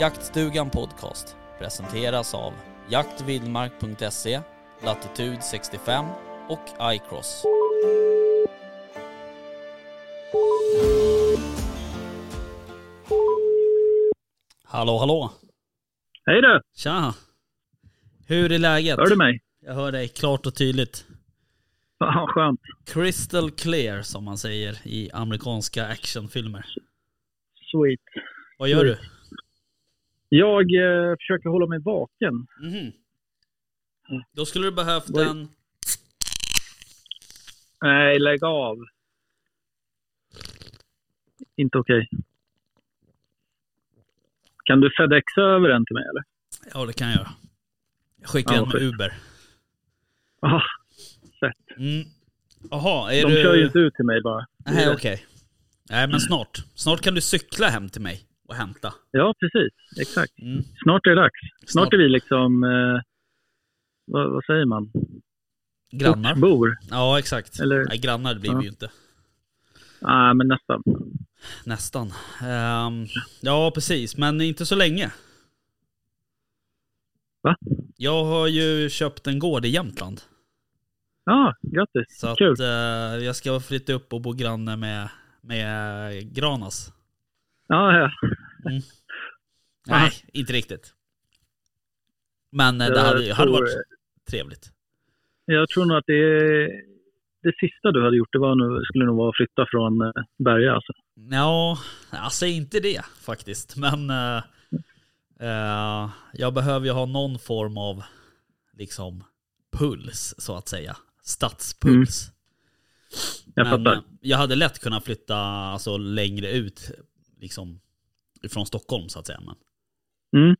Jaktstugan Podcast presenteras av jaktvildmark.se, Latitude 65 och iCross. Hallå hallå! Hej du! Tja! Hur är läget? Hör du mig? Jag hör dig klart och tydligt. Fan skönt. Crystal clear som man säger i amerikanska actionfilmer. Sweet. Vad gör du? Jag eh, försöker hålla mig vaken. Mhm. Då skulle du behövt Oj. en... Nej, lägg av. Inte okej. Kan du fedexa över den till mig eller? Ja det kan jag göra. Jag skickar Ja, en med skit. Uber. Ah, fett. Mm. Jaha, är De du... kör ju inte ut till mig bara. Nej okej. Nej men snart. Snart kan du cykla hem till mig och hämta. Ja, precis. Exakt. Mm. Snart är det dags. Snart, Snart. är vi liksom... Eh, vad, vad säger man? Grannar. Ortsbor? Ja exakt. Eller- Nej, grannar blir Ja. vi ju inte. Nej, men nästan. Nästan. Ehm, ja precis, men inte så länge. Va? Jag har ju köpt en gård i Jämtland. Ja, grattis. Så att Kul. eh, jag ska flytta upp och bo granne med, med Granas. Ja, ja. Nej, inte riktigt. Men eh, det Jag hade, hade tror- varit trevligt. Jag tror nog att det, det sista du hade gjort det var nog, skulle nog vara att flytta från eh, Berga. Alltså. Ja, alltså inte det faktiskt. Men eh, jag behöver ju ha någon form av liksom puls så att säga. Stadspuls. Jag Men fattar. jag hade lätt kunnat flytta alltså, längre ut liksom ifrån Stockholm så att säga. Men, Mm.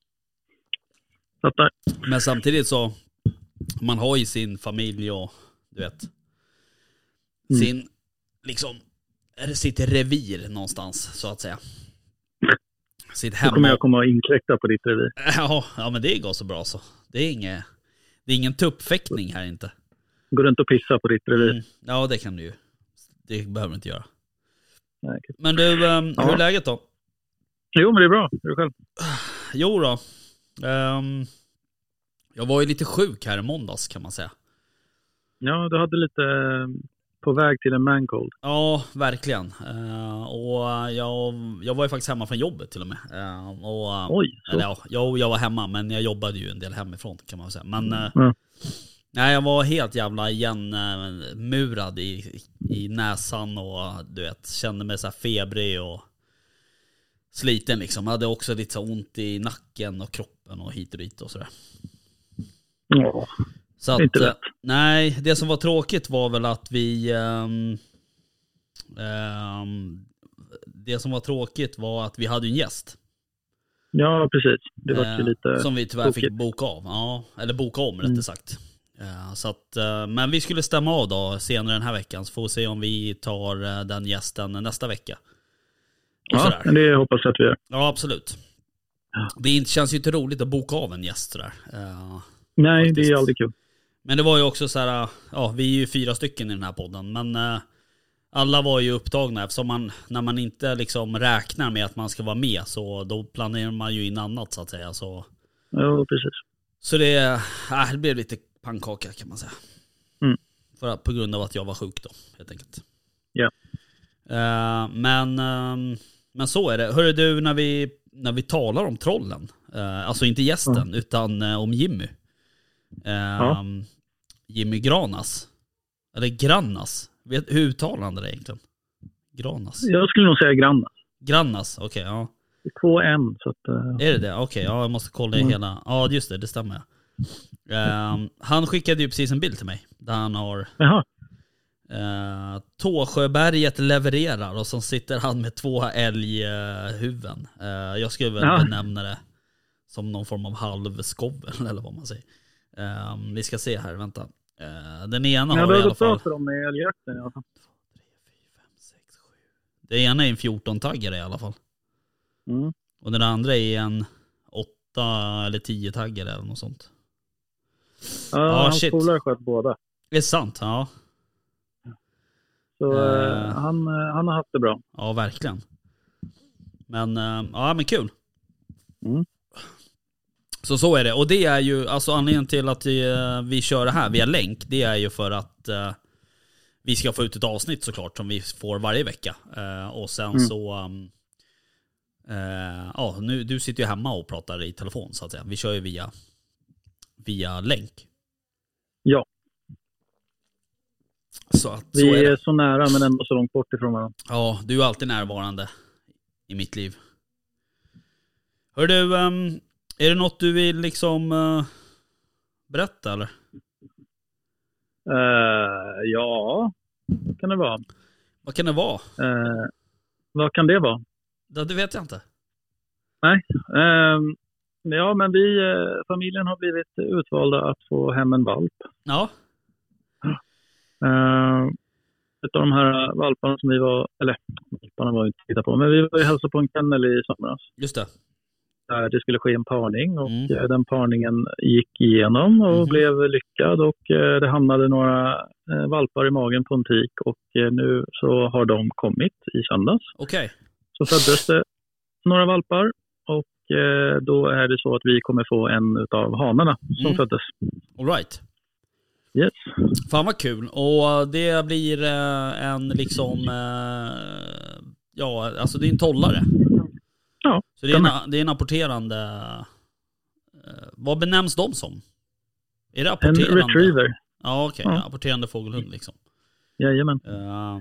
Fattar. men samtidigt så, man har ju sin familj och du vet, Mm. sin liksom, sitt revir någonstans så att säga. Sitt Då hem. kommer jag komma och inkräkta på ditt revir. Ja, ja men det går så bra så. Det är, inget, det är ingen tuppfäktning här inte. Går du inte och pissa på ditt revir? Mm. Ja det kan du ju. Det behöver du inte göra. Nej. Men du, ehm, hur Ja. är läget då? Jo, men det är bra. Hur är det själv? Jo då. Ehm, jag var ju lite sjuk här i måndags kan man säga. Ja, du hade lite eh, på väg till en mancold. Ja, verkligen. Eh, och jag, jag var ju faktiskt hemma från jobbet till och med. Eh, och, Oj, så. eller, ja, jag, jag var hemma men jag jobbade ju en del hemifrån kan man säga. Men eh, Ja. Nej, jag var helt jävla igenmurad i, i näsan och du vet, kände mig så här febrig och sliten liksom. hade också lite så ont i nacken och kroppen och hit och dit och sådär. Ja. Så att, Inte eh, lätt. Nej, det som var tråkigt var väl att vi... ehm, ehm, det som var tråkigt var att vi hade en gäst. ja, precis. Det var eh, ju lite... Som vi tyvärr fick tokigt. boka av. Ja, eller boka om rättare Mm. sagt. Eh, så att, eh, men vi skulle stämma av då senare den här veckan. Så får vi se om vi tar eh, den gästen nästa vecka. Och Ja, sådär. det hoppas jag att vi gör. Ja, absolut. Det inte- känns ju inte roligt att boka av en gäst sådär. Nej, det Faktiskt. är aldrig kul. Men det var ju också så här, ja vi är ju fyra stycken i den här podden, men alla var ju upptagna eftersom man, när man inte liksom räknar med att man ska vara med så då planerar man ju in annat så att säga. Så, Ja, precis. så det, äh, det blev lite pannkaka kan man säga. Mm. För att, på grund av att jag var sjuk då, helt enkelt. Ja. Eh, men, ehm, men så är det. Hörru du, när vi, när vi talar om trollen, eh, alltså inte gästen utan eh, om Jimmy. Eh, Jimmy Granas. Eller Grannas. Vet, hur uttalar han det egentligen? Granas? Jag skulle nog säga grannar. Grannas, okej ja. Det är två N, så att... eh, Är det det? Okej, ja jag måste kolla i Mm. hela. Ja just det, det stämmer. Ehm, han skickade ju precis en bild till mig. Där han har Jaha. Uh, Tåsjöberget levererar och så sitter han med två älghuvuden. Uh, jag skulle väl Ja. benämna det som någon form av halvskovel eller vad man säger. Uh, vi ska se här, vänta. Uh, den ena har i alla fall... för dem i älgjakten i alla fall. Ena är en 14-taggare i alla fall. Mm. Och den andra är en 8 eller 10-taggare eller något sånt. Ja, Ah, hans shit. polare sköt båda. Det är sant, ja. Så eh, han, eh, han har haft det bra. Ja, verkligen. Men, eh, ja men kul. Mm. Så så är det. Och det är ju, alltså anledningen till att eh, vi kör det här via länk, det är ju för att eh, vi ska få ut ett avsnitt såklart som vi får varje vecka. Och sen Mm. så, um, ja nu, du sitter ju hemma och pratar i telefon så att säga. Vi kör ju via, via länk. Ja. Så att, så Vi är är, det. så nära men ändå så långt bort ifrån varandra. Ja, du är alltid närvarande i mitt liv. Hör du, ehm, är det något du vill liksom eh, berätta eller? Eh, ja, kan det vara. Vad kan det vara? Eh, vad kan det vara? Det, det vet jag inte. Ehm, ja, men vi, eh, familjen har blivit utvalda att få hem en valp. Ja, Uh, utav de här valparna som vi var, eller valparna var vi inte titta på, men vi var ju hälsade på en kennel i somras. just det. Där det skulle ske en parning och Mm. eh, den parningen gick igenom och Mhm. blev lyckad och det hamnade några valpar i magen på en tik och nu så har de kommit i söndags. Okej. Så föddes det några valpar och eh, då är det så att vi kommer få en utav hanarna som Mm. föddes. All right. Yes. Fan vad kul. Och det blir eh, en liksom, eh, ja alltså det är en tollare. Ja, Så det är en, det är en apporterande, vad benämns de som? Är det En apporterande? retriever. Ja okej, Ja. apporterande fågelhund liksom. Jajamän. Eh,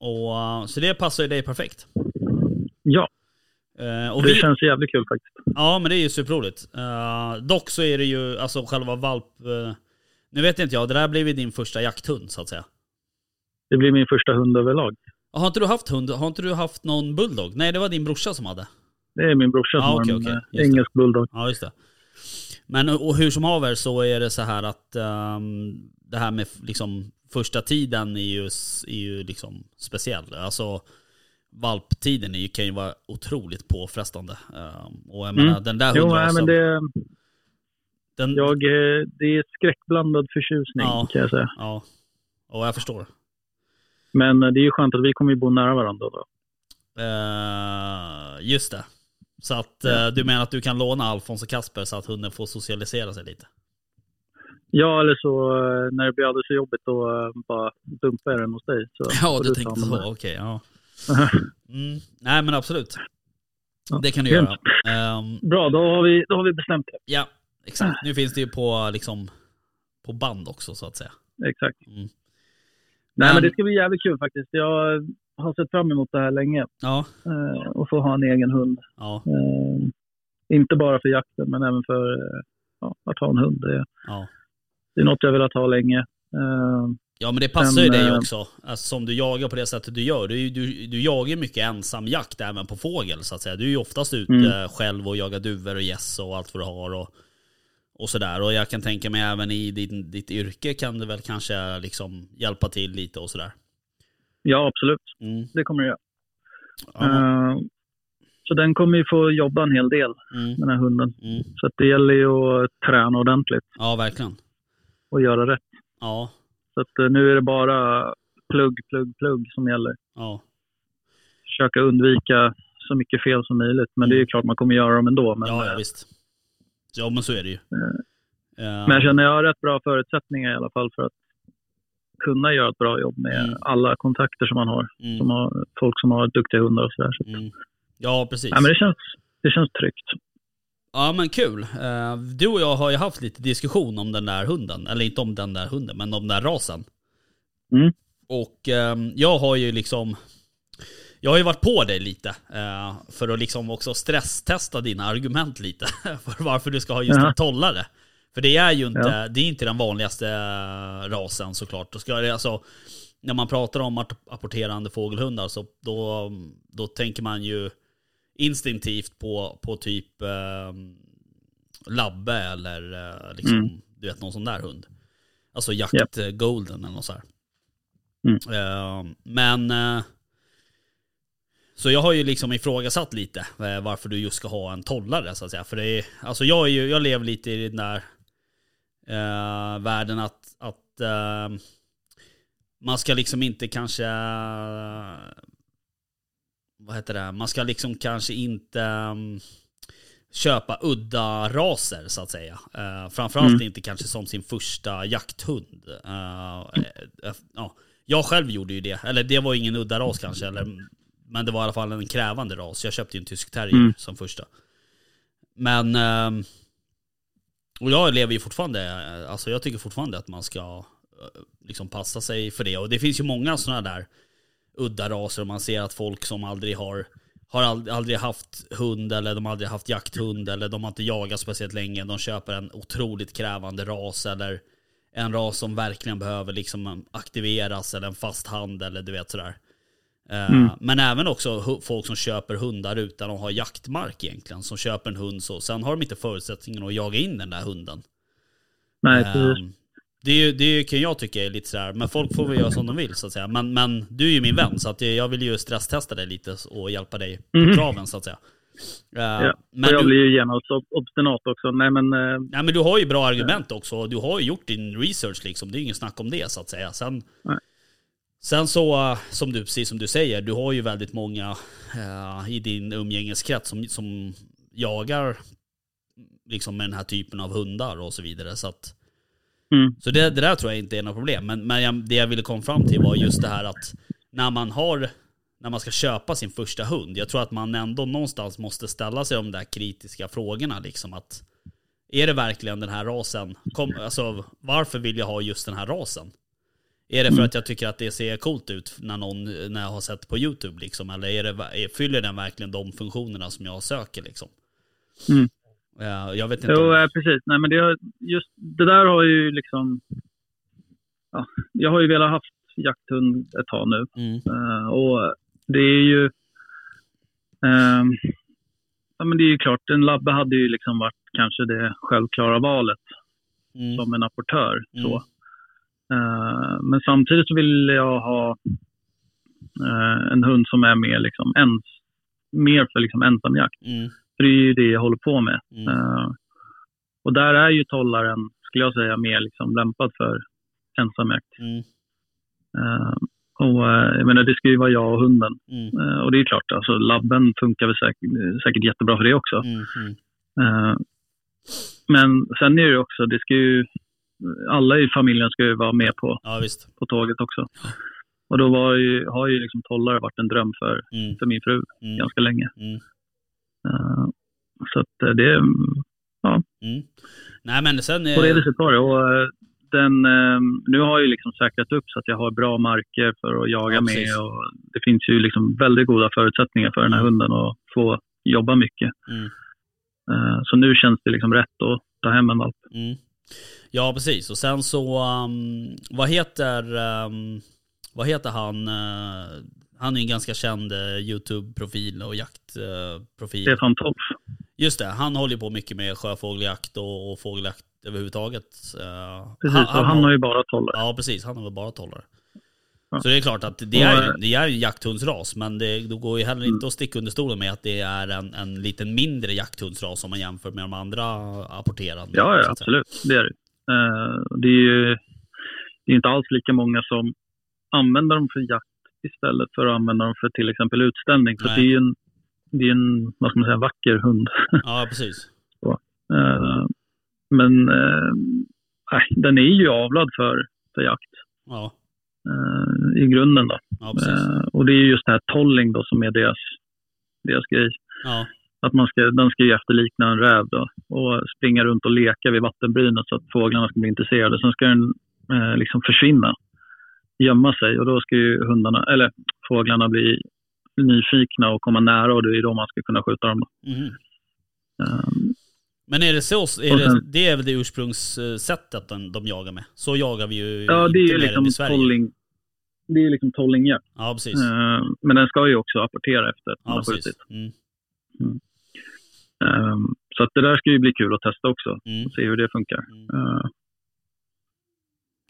och, så det passar ju dig perfekt. Ja, Och det vi, känns jävligt kul faktiskt. Ja men det är ju superroligt. Eh, dock så är det ju, alltså själva valp... eh, nu vet inte jag, det där blev ju din första jakthund så att säga. Det blir min första hund överlag. Har inte du haft hund? Har inte du haft någon bulldog? Nej det var din brorsa som hade. Det är min brorsa som Ja, har okej, en eh, Just det. engelsk bulldog. Ja just det. Men och hur som haver så är det så här att ehm, det här med liksom första tiden är ju, är ju liksom speciell. Alltså valptiden är ju, kan ju vara otroligt påfrestande. Ehm, och jag Mm. menar den där hundrasen, det, den, jag, eh, det är skräckblandad förtjusning Ja. kan jag säga. ja. Och jag förstår. Men eh, det är ju skönt att vi kommer ju bo nära varandra då. Eh, just det. Så att eh, du menar att du kan låna Alfons och Kasper så att hunden får socialisera sig lite? Ja, eller så när det blir alldeles för jobbigt då bara dumpar jag den hos dig. Så Ja, du tänkte så. Okej, ja. Mm. Nej, men absolut. Det kan du göra. Ehm, Bra, då har, vi, då har vi bestämt det. ja, exakt. Nu finns det ju på, liksom, på band också så att säga. Exakt. Mm. Nej, Men- men det ska bli jävligt kul faktiskt. Jag har sett fram emot det här länge. Ja, Eh, och få ha en egen hund. ja, Eh, inte bara för jakten, men även för ja, att ha en hund. Det, ja. det är något jag velat ha länge. Ja men det passar Men, ju dig eh, också. Alltså, som du jagar på det sättet du gör. Du, du, du jagar mycket ensam jakt även på fågel så att säga. Du är ju oftast ute Mm. själv och jagar duvor och gäss och allt vad du har. Och, och sådär. Och jag kan tänka mig även i din, ditt yrke kan det väl kanske liksom hjälpa till lite och sådär. ja, absolut. Mm. Det kommer det göra. Ja, Eh, så den kommer ju få jobba en hel del, mm, den här hunden. mm. Så att det gäller ju att träna ordentligt ja verkligen. och göra rätt. Ja, Så att eh, nu är det bara plugg, plugg, plugg som gäller. ja. Försöka undvika så mycket fel som möjligt. Men det är ju klart man kommer göra dem ändå. Men, Mm. Ja, ja eh, visst. Ja men så är det ju. Eh, men jag känner att jag har rätt bra förutsättningar i alla fall för att kunna göra ett bra jobb med Mm. alla kontakter som man har. mm, Som har folk som har duktiga hundar och sådär. Så. mm. Ja precis. Ja, men det, känns, det känns tryggt. Ja men kul. Eh, Du och jag har ju haft lite diskussion om den där hunden. Eller inte om den där hunden, men om den där rasen. Mm. Och ehm, jag har ju liksom... Jag har ju varit på dig lite. eh, För att liksom också stresstesta dina argument lite. För varför du ska ha just Jaha. en tollare. För det är ju inte, Ja. det är inte den vanligaste eh, rasen såklart. Då ska det, alltså, när man pratar om app- apporterande fågelhundar så då, då tänker man ju instinktivt på, på typ eh, labbe eller eh, liksom, Mm. du vet någon sån där hund. Alltså jakt eh, golden eller något så. Mm. Eh, men så jag har ju liksom ifrågasatt lite eh, varför du just ska ha en tollare så att säga. För det är, alltså jag, är ju, jag lever lite i den där eh, världen att, att eh, man ska liksom inte kanske vad heter det? Man ska liksom kanske inte um, köpa udda raser så att säga. Uh, framförallt Mm. inte kanske som sin första jakthund. Uh, ja. Jag själv gjorde ju det, eller det var ingen udda ras kanske, eller, men det var i alla fall en krävande ras. Jag köpte ju en tysk terrier Mm. som första. Men, ehm, och jag lever ju fortfarande, alltså jag tycker fortfarande att man ska liksom passa sig för det. Och det finns ju många sådana där udda raser och man ser att folk som aldrig har har ald- aldrig haft hund eller de har aldrig haft jakthund eller de har inte jagat speciellt länge. De köper en otroligt krävande ras eller en ras som verkligen behöver liksom aktiveras eller en fast hand eller du vet sådär. Eh, Mm. Men även också folk som köper hundar utan att ha jaktmark egentligen. Som köper en hund så. Sen har de inte förutsättningen att jaga in den där hunden. Nej, precis. Det, är det kan jag tycka är lite sådär, men folk får väl göra som de vill så att säga. Men, men du är ju min vän så att jag vill ju stresstesta dig lite och hjälpa dig på Mhm. traven så att säga. Eh, Ja, men, jag du, blir ju genast ob- obstinat också. Nej, men eh, nej, men du har ju bra argument också. Du har ju gjort din research liksom. Det är ju ingen snack om det så att säga. Sen, Nej. sen så, eh, som du, precis som du säger, du har ju väldigt många eh, i din umgängeskrets som, som jagar liksom med den här typen av hundar och så vidare. Så att mm, så det, det där tror jag inte är något problem. Men, men jag, det jag ville komma fram till var just det här att när man har när man ska köpa sin första hund. Jag tror att man ändå någonstans måste ställa sig de där kritiska frågorna. Liksom att, är det verkligen den här rasen? Kom, alltså, varför vill jag ha just den här rasen? Är det för att jag tycker att det ser coolt ut när, någon, när jag har sett på YouTube? Liksom? Eller är det, fyller den verkligen de funktionerna som jag söker? Liksom? Mm. Ja, jag vet inte. jo, om- eh, precis. Nej, men det, har, just, det där har ju liksom... Ja, jag har ju velat haft jakthund ett tag nu. Mm, Eh, och det är ju... ehm, ja, men det är ju klart, en labbe hade ju liksom varit kanske det självklara valet mm, som en apportör. Mm. Så. Eh, men samtidigt så vill jag ha en hund som är mer, liksom ens, mer för liksom ensamjakt. För det är ju det jag håller på med. mm, Eh, och där är ju tollaren, skulle jag säga, mer liksom lämpad för ensamjakt. mm, Eh, och eh, jag menar, det ska ju vara jag och hunden. mm, Eh, och det är klart, alltså labben funkar väl säkert, säkert jättebra för det också. mm, mm. Men sen är det också, det ska ju, alla i familjen ska ju vara med på, Ja på tåget också. Och då ju, har ju liksom tollare varit en dröm för, Mm, för min fru mm, ganska länge. mm, så att eh, det, mm. Nej men sen... på det Eh, viset var det. Och eh, den, eh, nu har jag ju liksom säkrat upp så att jag har bra marker för att jaga Ja, med. Och det finns ju liksom väldigt goda förutsättningar för den här Mm. hunden att få jobba mycket. mm, Eh, så nu känns det liksom rätt att ta hem en valp. mm. Ja precis, och sen så... Um, vad heter... Um, vad heter han? Uh, han är en ganska känd uh, YouTube-profil och jaktprofil. Stefan Tolf. Just det, han håller på mycket med sjöfågeljakt och, och fågeljakt överhuvudtaget. Uh, Precis, och han har ju bara tollare. Ja precis, han har väl bara tollare. Ja. Så det är klart att det är, eh, det är en jakthundsras, men det, det går ju heller inte att sticka under stolen med att det är en, en liten mindre jakthundsras om man jämför med de andra apporterande. Ja, ja absolut. Det är det. Eh, det är ju det är inte alls lika många som använder dem för jakt istället för att använda dem för till exempel utställning. För Nej. det är ju en, det är en, vad ska man säga, vacker hund. Ja, precis. Eh, men nej, den är ju avlad för, för jakt Ja, eh, i grunden. Då. ja och det är just det här tolling då som är deras, deras grej. Ja, Att man ska, den ska ju efterlikna en räv då, och springa runt och leka vid vattenbrynet så att fåglarna ska bli intresserade. Sen ska den liksom försvinna, gömma sig och då ska ju hundarna, eller fåglarna bli nyfikna och komma nära och det är då man ska kunna skjuta dem. Mhm. Eh, Men är det så, är Och det, det är väl det ursprungssättet de, de jagar med? Så jagar vi ju ja, det är ju liksom dem i Sverige. tolling. det är liksom tollingjakt. Ja, precis. Eh, men den ska ju också apportera efter att man Ja, har precis. skjutit. Mm. Eh, så att det där ska ju bli kul att testa också. Mm. Se hur det funkar. Mm.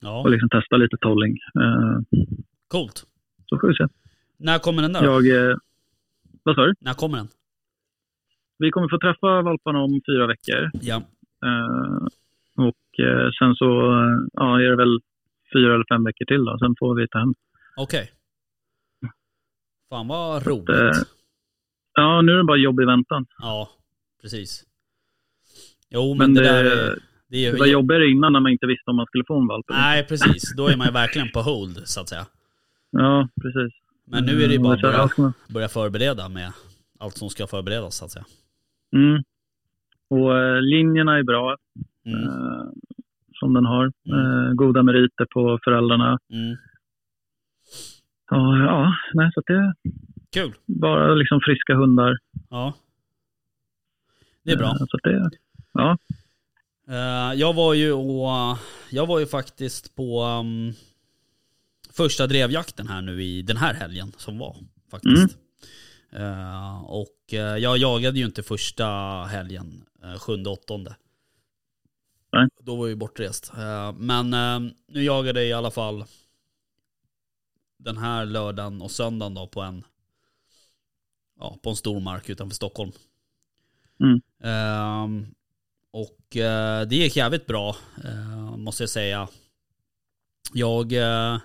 Ja, och liksom testa lite tolling. Eh, coolt. så får vi se. När kommer den där då? Jag, eh, vad sa du? När kommer den? Vi kommer få träffa valparna om fyra veckor. Ja. Eh, och eh, sen så eh, ja, är det väl fyra eller fem veckor till då. Sen får vi ta hem. Okej. Fan vad roligt. eh, Ja, nu är det bara jobb i väntan. Ja, precis. Jo, men, Men det, det- där är... Det är Det var jobbigare innan när man inte visste om man skulle få en valp. Nej, precis. Då är man ju verkligen på hold, så att säga. Ja, precis. Men nu är det ju bara Mm, att så börja, börja förbereda med allt som ska förberedas, så att säga. Mm. Och eh, linjerna är bra Mm. eh, som den har. Mm. Eh, goda meriter på föräldrarna. Mm. Ja, ja nej, så att det är Kul. bara liksom friska hundar. Ja. Det är bra. Så att det, ja. Eh, jag var ju och, jag var ju faktiskt på um, första drevjakten här nu i den här helgen som var faktiskt. Eh, och eh, jag jagade ju inte första helgen, uh, sjunde, åttonde. Nej. Då var jag ju bortrest. Eh, men eh, nu jagade jag i alla fall den här lördagen och söndagen då på en, ja, på en stor mark utanför Stockholm. Mm. Och eh, det gick jävligt bra, eh, måste jag säga. Jag eh,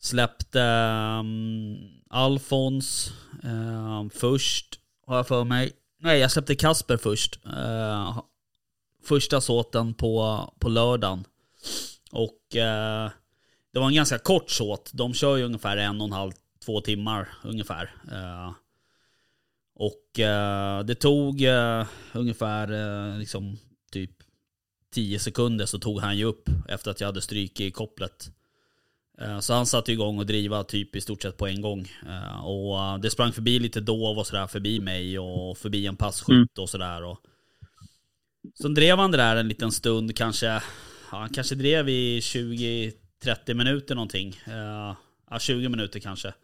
släppte mm, Alfons eh, först, har jag för mig. Nej, jag släppte Kasper först. Eh, första såten på, på lördagen. Och eh, det var en ganska kort såt. De kör ju ungefär en och en halv, två timmar ungefär. Eh, och eh, det tog eh, ungefär eh, liksom typ 10 sekunder så tog han ju upp efter att jag hade stryk i kopplet. Eh, så han satte igång och driva typ i stort sett på en gång. Eh, och eh, det sprang förbi lite dov och sådär förbi mig och förbi en passkytt och sådär. Så drev han det där en liten stund kanske. Han kanske drev i 20-30 minuter någonting. Ja, 20 minuter kanske.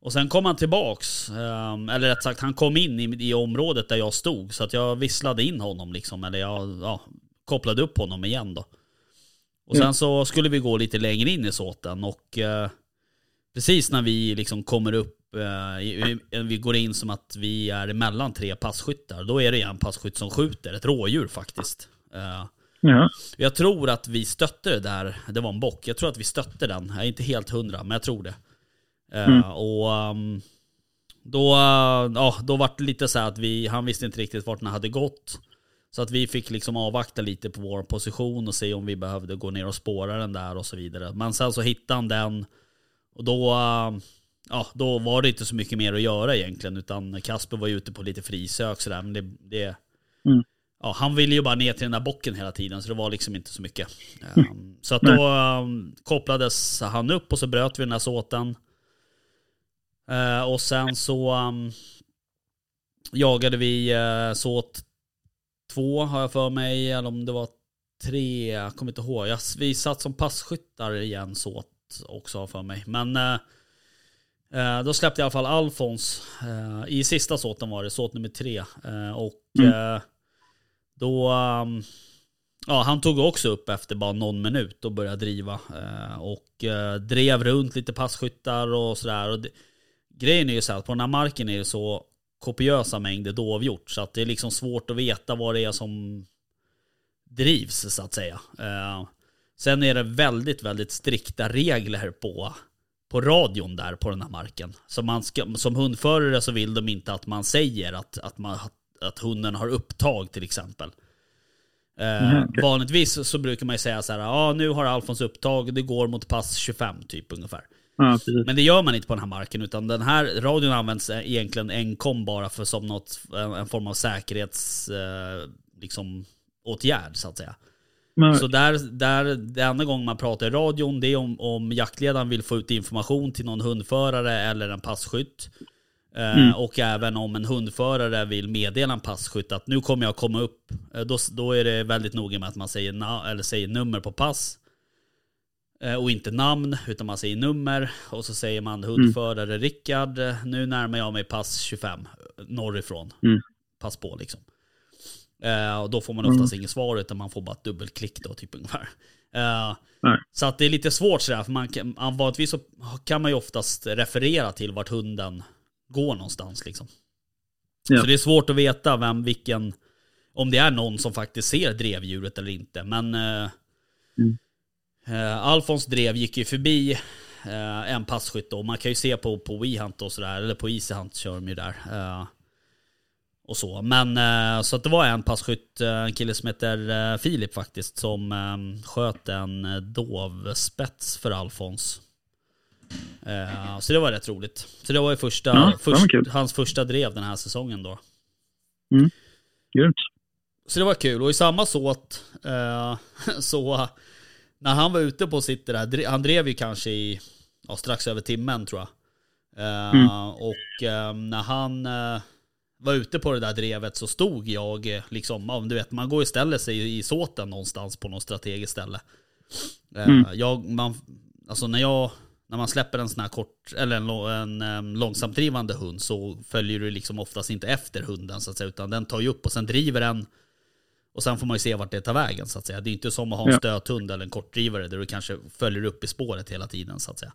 Och sen kom han tillbaks, ehm, eller rätt sagt han kom in i, i området där jag stod. Så att jag visslade in honom liksom, eller jag ja, kopplade upp honom igen då. Och sen så skulle vi gå lite längre in i såten och eh, precis när vi liksom kommer upp, eh, i- i- vi går in som att vi är emellan tre passkyttar. Då är det en passkytt som skjuter, ett rådjur faktiskt. Eh, Ja. jag tror att vi stötte det där, det var en bock, jag tror att vi stötte den. Jag är inte helt hundra, men jag tror det. Eh, Mm. och ehm, då, ja, då var det lite så här att vi, han visste inte riktigt vart den hade gått. Så att vi fick liksom avvakta lite på vår position och se om vi behövde gå ner och spåra den där och så vidare. Men sen så hittade han den och då, eh, ja, då var det inte så mycket mer att göra egentligen. Utan Kasper var ju ute på lite frisök sådär. Men det, det, Mm. ja, han ville ju bara ner till den där bocken hela tiden så det var liksom inte så mycket. Um, så att då um, kopplades han upp och så bröt vi den här såten. Eh, och sen så um, jagade vi uh, såt två har jag för mig, eller om det var tre, jag kommer inte ihåg. Jag, vi satt som passkyttar igen såt också har jag för mig. Men eh, eh, då släppte jag i alla fall Alfons. Eh, I sista såten var det, såt nummer tre. Eh, och eh, då, um, ja han tog också upp efter bara någon minut och började driva. Och drev runt lite passkyttar och sådär. Och det, grejen är ju så här att på den här marken är det så kopiösa mängder dovhjort. Så att det är liksom svårt att veta vad det är som drivs så att säga. Eh, sen är det väldigt, väldigt strikta regler på, på radion där på den här marken. Så man ska, som hundförare så vill de inte att man säger att, att, man, att hunden har upptag till exempel. Eh, Mhm. Vanligtvis så brukar man ju säga så här, ja nu har Alfons upptag, det går mot pass 25 typ ungefär. Ja. Men det gör man inte på den här marken utan den här radion används egentligen enkom bara för som något, en, en form av säkerhets eh, liksom, åtgärd så att säga. Men, Så där, där, det enda gången man pratar i radion det är om, om jaktledaren vill få ut information till någon hundförare eller en passkytt. Eh, Och även om en hundförare vill meddela en passkytt att nu kommer jag komma upp. Eh, då, då är det väldigt noga med att man säger, na, eller säger nummer på pass. Eh, Och inte namn, utan man säger nummer. Och så säger man hundförare Rickard, eh, nu närmar jag mig pass 25 eh, norrifrån. Mm. Pass på liksom. Eh, och då får man oftast inget svar, utan man får bara ett dubbelklick då, typ ungefär. Eh, så att det är lite svårt sådär, för man kan, vanligtvis så kan man ju oftast referera till vart hunden går någonstans liksom. Ja. Så det är svårt att veta vem, vilken, om det är någon som faktiskt ser drevdjuret eller inte. Men eh, Mm. Eh, Alfons drev gick ju förbi eh, en passkytt och man kan ju se på, på WeHunt och sådär, eller på EasyHunt kör de ju där. Eh, och så. Men eh, så att det var en passkytt, eh, en kille som heter Filip faktiskt, som sköt en dovspets för Alfons. Så det var rätt roligt. Så det var ju första, Ja, först, hans första drev den här säsongen då. Grymt. Så det var kul. Och i samma såt, eh, så när han var ute på sitt där, han drev ju kanske i ja, strax över timmen tror jag. Eh, Mm. Och eh, när han eh, var ute på det där drevet så stod jag liksom, du vet, man går och ställer sig i, såten någonstans på något strategiskt ställe. Mm. jag, man, alltså när jag, när man släpper en sån här kort, eller en, en um, långsamdrivande hund så följer du liksom oftast inte efter hunden så att säga, utan den tar ju upp och sen driver den och sen får man ju se vart det tar vägen så att säga. Det är inte som att ha en Ja. stöthund eller en kortdrivare där du kanske följer upp i spåret hela tiden så att säga.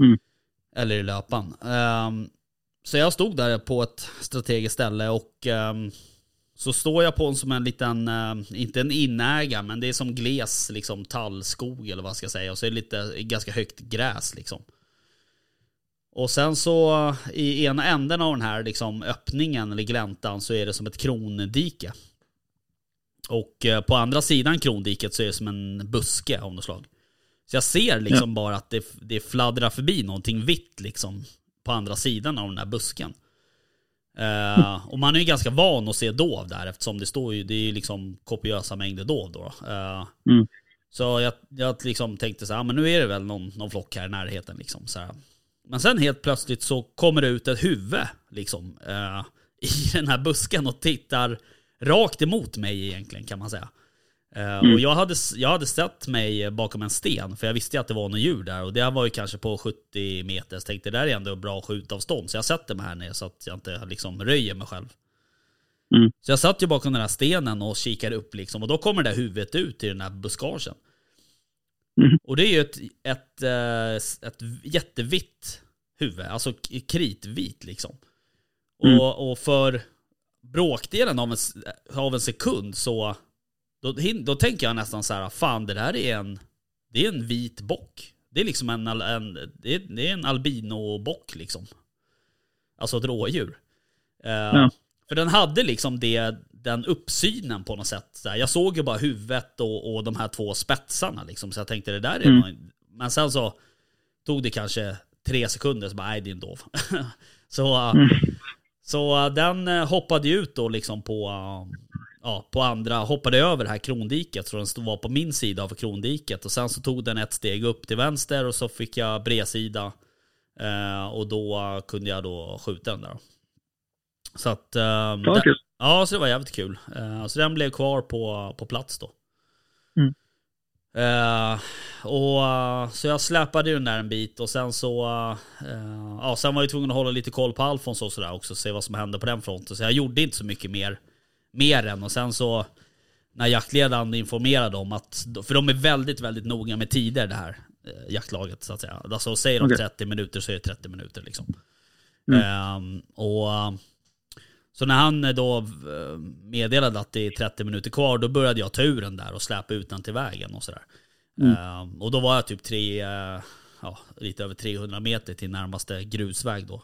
Mm. Eller i löpan. Ehm, så jag stod där på ett strategiskt ställe och ehm, så står jag på en som en liten, ehm, inte en inäga, men det är som gles, liksom tallskog eller vad ska jag säga. Och så är det lite, ganska högt gräs liksom. Och sen så i ena änden av den här liksom, öppningen eller gläntan så är det som ett krondike. Och eh, på andra sidan krondiket så är det som en buske av något slag. Så jag ser liksom bara att det, det fladdrar förbi någonting vitt liksom på andra sidan av den här busken. Eh, och man är ju ganska van att se dov där eftersom det står ju, det är ju liksom kopiösa mängder dov då. Eh, Mm. Så jag, jag liksom tänkte så här, "Ja, men nu är det väl någon, någon flock här i närheten liksom. Så här. Men sen helt plötsligt så kommer det ut ett huvud liksom eh, i den här busken och tittar rakt emot mig egentligen kan man säga. Eh, Och jag hade, jag hade sett mig bakom en sten, för jag visste att det var något djur där. Och det var ju kanske på 70 meter, så tänkte det där är ändå bra skjutavstånd. Så jag sätter mig här nere så att jag inte liksom röjer mig själv. Mm. Så jag satt ju bakom den här stenen och kikade upp liksom. Och då kommer det där huvudet ut i den här buskagen. Mm. Och det är ju ett, ett, eh, ett jättevitt huvud, alltså kritvit liksom. Mm. Och, och för bråkdelen av en, av en sekund så då, då tänker jag nästan så här, fan det där är en, det är en vit bock. Det är liksom en, en, det är, det är en albinobock liksom. Alltså ett rådjur. Eh, För den hade liksom det, den uppsynen på något sätt. Så här, jag såg ju bara huvudet och, och de här två spetsarna liksom. Så jag tänkte det där är Mm. nog... Men sen så tog det kanske tre sekunder så bara, nej det är en dov. så eh, så eh, den eh, hoppade ju ut då liksom på, eh, ja, på andra, hoppade över det här krondiket. Så den stod- var på min sida av krondiket. Och sen så tog den ett steg upp till vänster och så fick jag bredsida. Eh, och då kunde jag då skjuta den där. Så att... eh, den-. Ja, så det var jävligt kul. Eh, så den blev kvar på, på plats då. Mm. Eh, och, eh, så jag släpade ju den där en bit och sen så... eh, ja, sen var jag tvungen att hålla lite koll på Alfons och sådär också, se vad som hände på den fronten. Så jag gjorde inte så mycket mer, mer än. Och sen så... När jaktledaren informerade om att... För de är väldigt, väldigt noga med tider det här jaktlaget så att säga. Alltså säger de Okej. 30 minuter så är det 30 minuter liksom. Mm. Ehm, och... så när han eh, då eh, meddelade att det är 30 minuter kvar, då började jag ta ur den där och släpa ut den till vägen och sådär. Mm. Ehm, och då var jag typ tre, eh, ja, lite över 300 meter till närmaste grusväg då.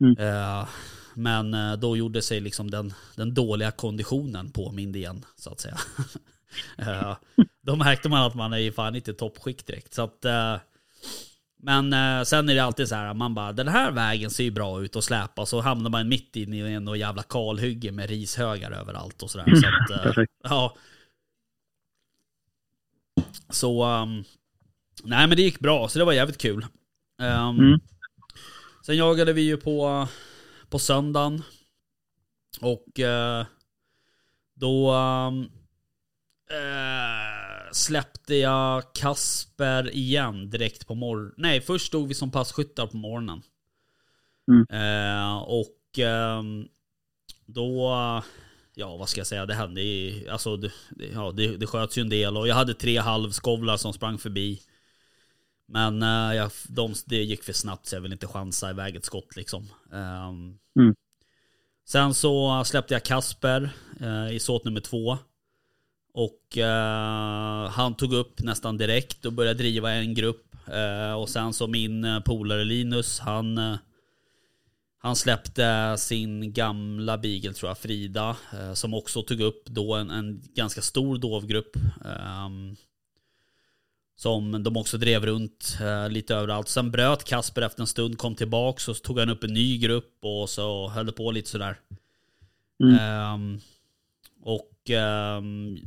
Mm. Eh, men då gjorde sig liksom den, den dåliga konditionen påmind igen, så att säga. Då märkte man att man är ju fan inte toppskick direkt. Så att, men eh, sen är det alltid så här, man bara den här vägen ser ju bra ut att släpa. Så hamnar man mitt inne i en jävla kalhygge med rishögar överallt och sådär. Så att, eh, ja. Så, ehm, nej men det gick bra, så det var jävligt kul. Ehm, Mm. Sen jagade vi ju på, på söndagen. Och eh, då... ehm, eh, släppte jag Kasper igen direkt på morgonen. Nej, först stod vi som passkyttar på morgonen. Mm. Eh, och ehm, då, ja vad ska jag säga, det hände i, alltså det, ja, det, det sköts ju en del och jag hade tre halvskovlar som sprang förbi. Men eh, jag, de, det gick för snabbt så jag vill inte chansa iväg ett skott liksom. Ehm, Mm. Sen så släppte jag Kasper eh, i såt nummer två. Och eh, han tog upp nästan direkt och började driva en grupp. Eh, och sen så min eh, polare Linus, han, eh, han släppte sin gamla beagle tror jag, Frida. Eh, som också tog upp då en, en ganska stor dovgrupp. ehm, som de också drev runt eh, lite överallt. Sen bröt Kasper efter en stund, kom tillbaks och så tog han upp en ny grupp och så höll det på lite sådär. Mm. Ehm, och ehm,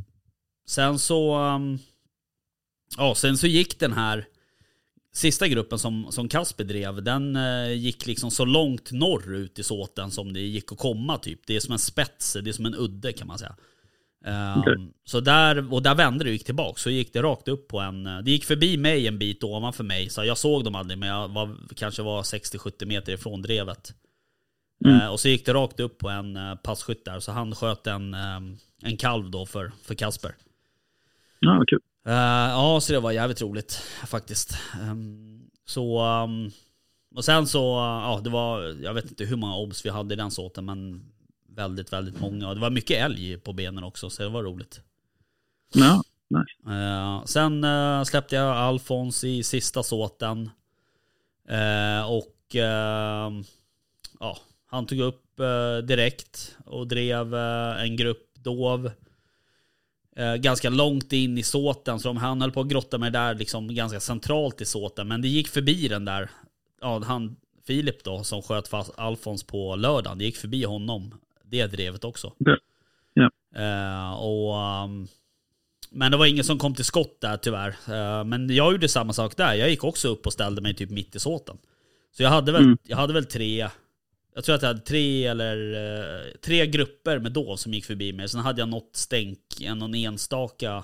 sen så... ehm, ja, sen så gick den här sista gruppen som, som Kasper drev, den eh, gick liksom så långt norrut i såten som det gick att komma typ. Det är som en spets, det är som en udde kan man säga. Okej. Så där, och där vände det och gick tillbaka. Så gick det rakt upp på en... Det gick förbi mig en bit ovanför mig. Så jag såg dem aldrig, men jag var, kanske var 60-70 meter ifrån drevet. Mm. Eh, och så gick det rakt upp på en eh, passkytt där. Så han sköt en, eh, en kalv då för, för Kasper. Ja, vad kul. Eh, ja, så det var jävligt roligt faktiskt. Ehm, så... ehm, och sen så, ja det var, jag vet inte hur många obs vi hade i den såten men väldigt, väldigt många. Och det var mycket älg på benen också så det var roligt. Ja, nice. Eh, sen eh, släppte jag Alfons i sista såten. Och eh, ja, han tog upp direkt och drev en grupp dov. Eh, ganska långt in i såten, så de, han höll på att grotta med det där liksom ganska centralt i såten. Men det gick förbi den där, ja, han Filip då som sköt fast Alfons på lördagen. Det gick förbi honom, det drevet också. Det- ja. Eh, och ehm, men det var ingen som kom till skott där tyvärr. Eh, Men jag gjorde samma sak där. Jag gick också upp och ställde mig typ mitt i såten. Så jag hade väl, Mm. jag hade väl tre, jag tror att jag hade tre eller eh, tre grupper med dov som gick förbi mig. Sen hade jag något stänk, en någon enstaka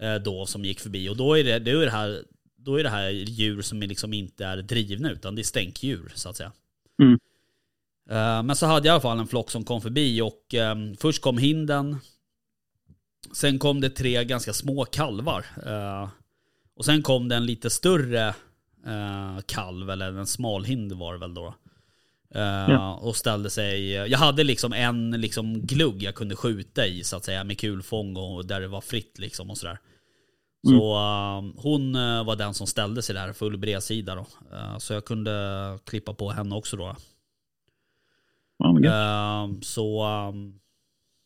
eh, dov som gick förbi. Och då är det, då är det här då är det här djur som liksom inte är drivna utan det är stänkdjur så att säga. Mm. Eh, Men så hade jag i alla fall en flock som kom förbi och eh, först kom hinden. Sen kom det tre ganska små kalvar. Eh, och sen kom det en lite större eh, kalv, eller en smalhind var det väl då. Eh, Ja. Och ställde sig, jag hade liksom en liksom glugg jag kunde skjuta i så att säga med kulfång och där det var fritt liksom och sådär. Så eh, hon eh, var den som ställde sig där, full bredsida då. Eh, så jag kunde klippa på henne också då. Ehm, så, ehm,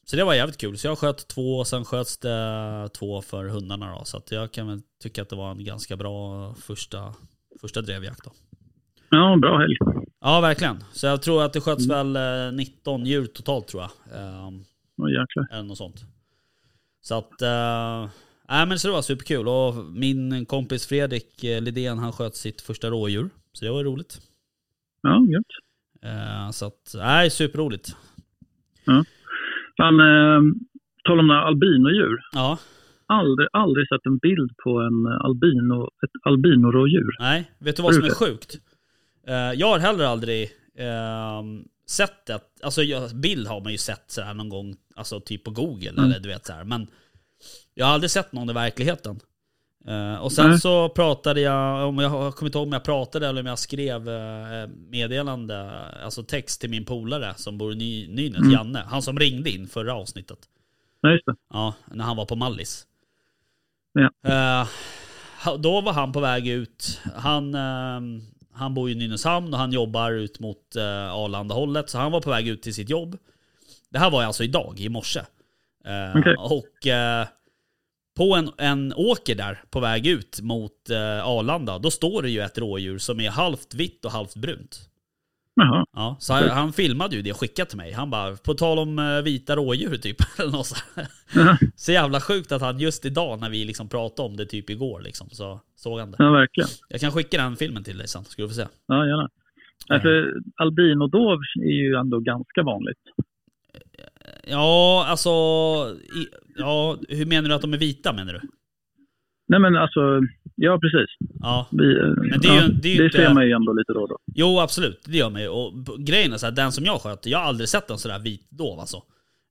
så det var jävligt kul. Så jag sköt två och sen sköts det två för hundarna då. Så jag kan väl tycka att det var en ganska bra första, första drevjakt då. Ja, bra helg. Ja, verkligen. Så jag tror att det sköts väl eh, 19 djur totalt tror jag. Ehm, Åh jäklar. eller något sånt. Så att, nej men så det var superkul. Och min kompis Fredrik eh, Lidén han sköt sitt första rådjur. Så det var roligt. Ja, gött. Eh, så att, nej superroligt. Fan, eh, tala om några albinodjur. Ja, Aldrig, aldrig sett en bild på en albino, ett albinorådjur. Nej, vet du vad som är sjukt? Eh, jag har heller aldrig ehm, sett det. Alltså jag, bild har man ju sett så här någon gång, alltså typ på google Mm. eller du vet så här. Men jag har aldrig sett någon i verkligheten. Eh, och sen Nej. så pratade jag, om jag kommer inte ihåg om jag pratade eller om jag skrev eh, meddelande, alltså text till min polare som bor i Ny, Nynäs, Mm. Janne. Han som ringde in förra avsnittet. Nej, just det. Ja, när han var på Mallis. Ja. Ha- då var han på väg ut. Han, eh, han bor i Nynäshamn och han jobbar ut mot eh, Arlanda-hållet. Så han var på väg ut till sitt jobb. Det här var alltså idag, i morse. Eh, Okej. Och eh, på en, en åker där på väg ut mot eh, Arlanda, då står det ju ett rådjur som är halvt vitt och halvt brunt. Jaha. Ja, så han, han filmade ju det och skickade till mig. Han bara, på tal om eh, vita rådjur typ. Eller något så, så jävla sjukt att han just idag när vi liksom pratade om det typ igår liksom, så såg han det. ja, verkligen. Jag kan skicka den filmen till dig sen, ska du få se. Ja, gärna. Alltså, albinodov är ju ändå ganska vanligt. Ja, alltså i, ja, hur menar du att de är vita menar du? Nej men alltså, ja precis. Ja. Vi, eh, Men det är ju- ja, det är ju inte- ser man ju ändå lite då då. Jo, absolut. Det gör man ju. Och grejen är så här, den som jag sköt, jag har aldrig sett en sådär vit dov alltså.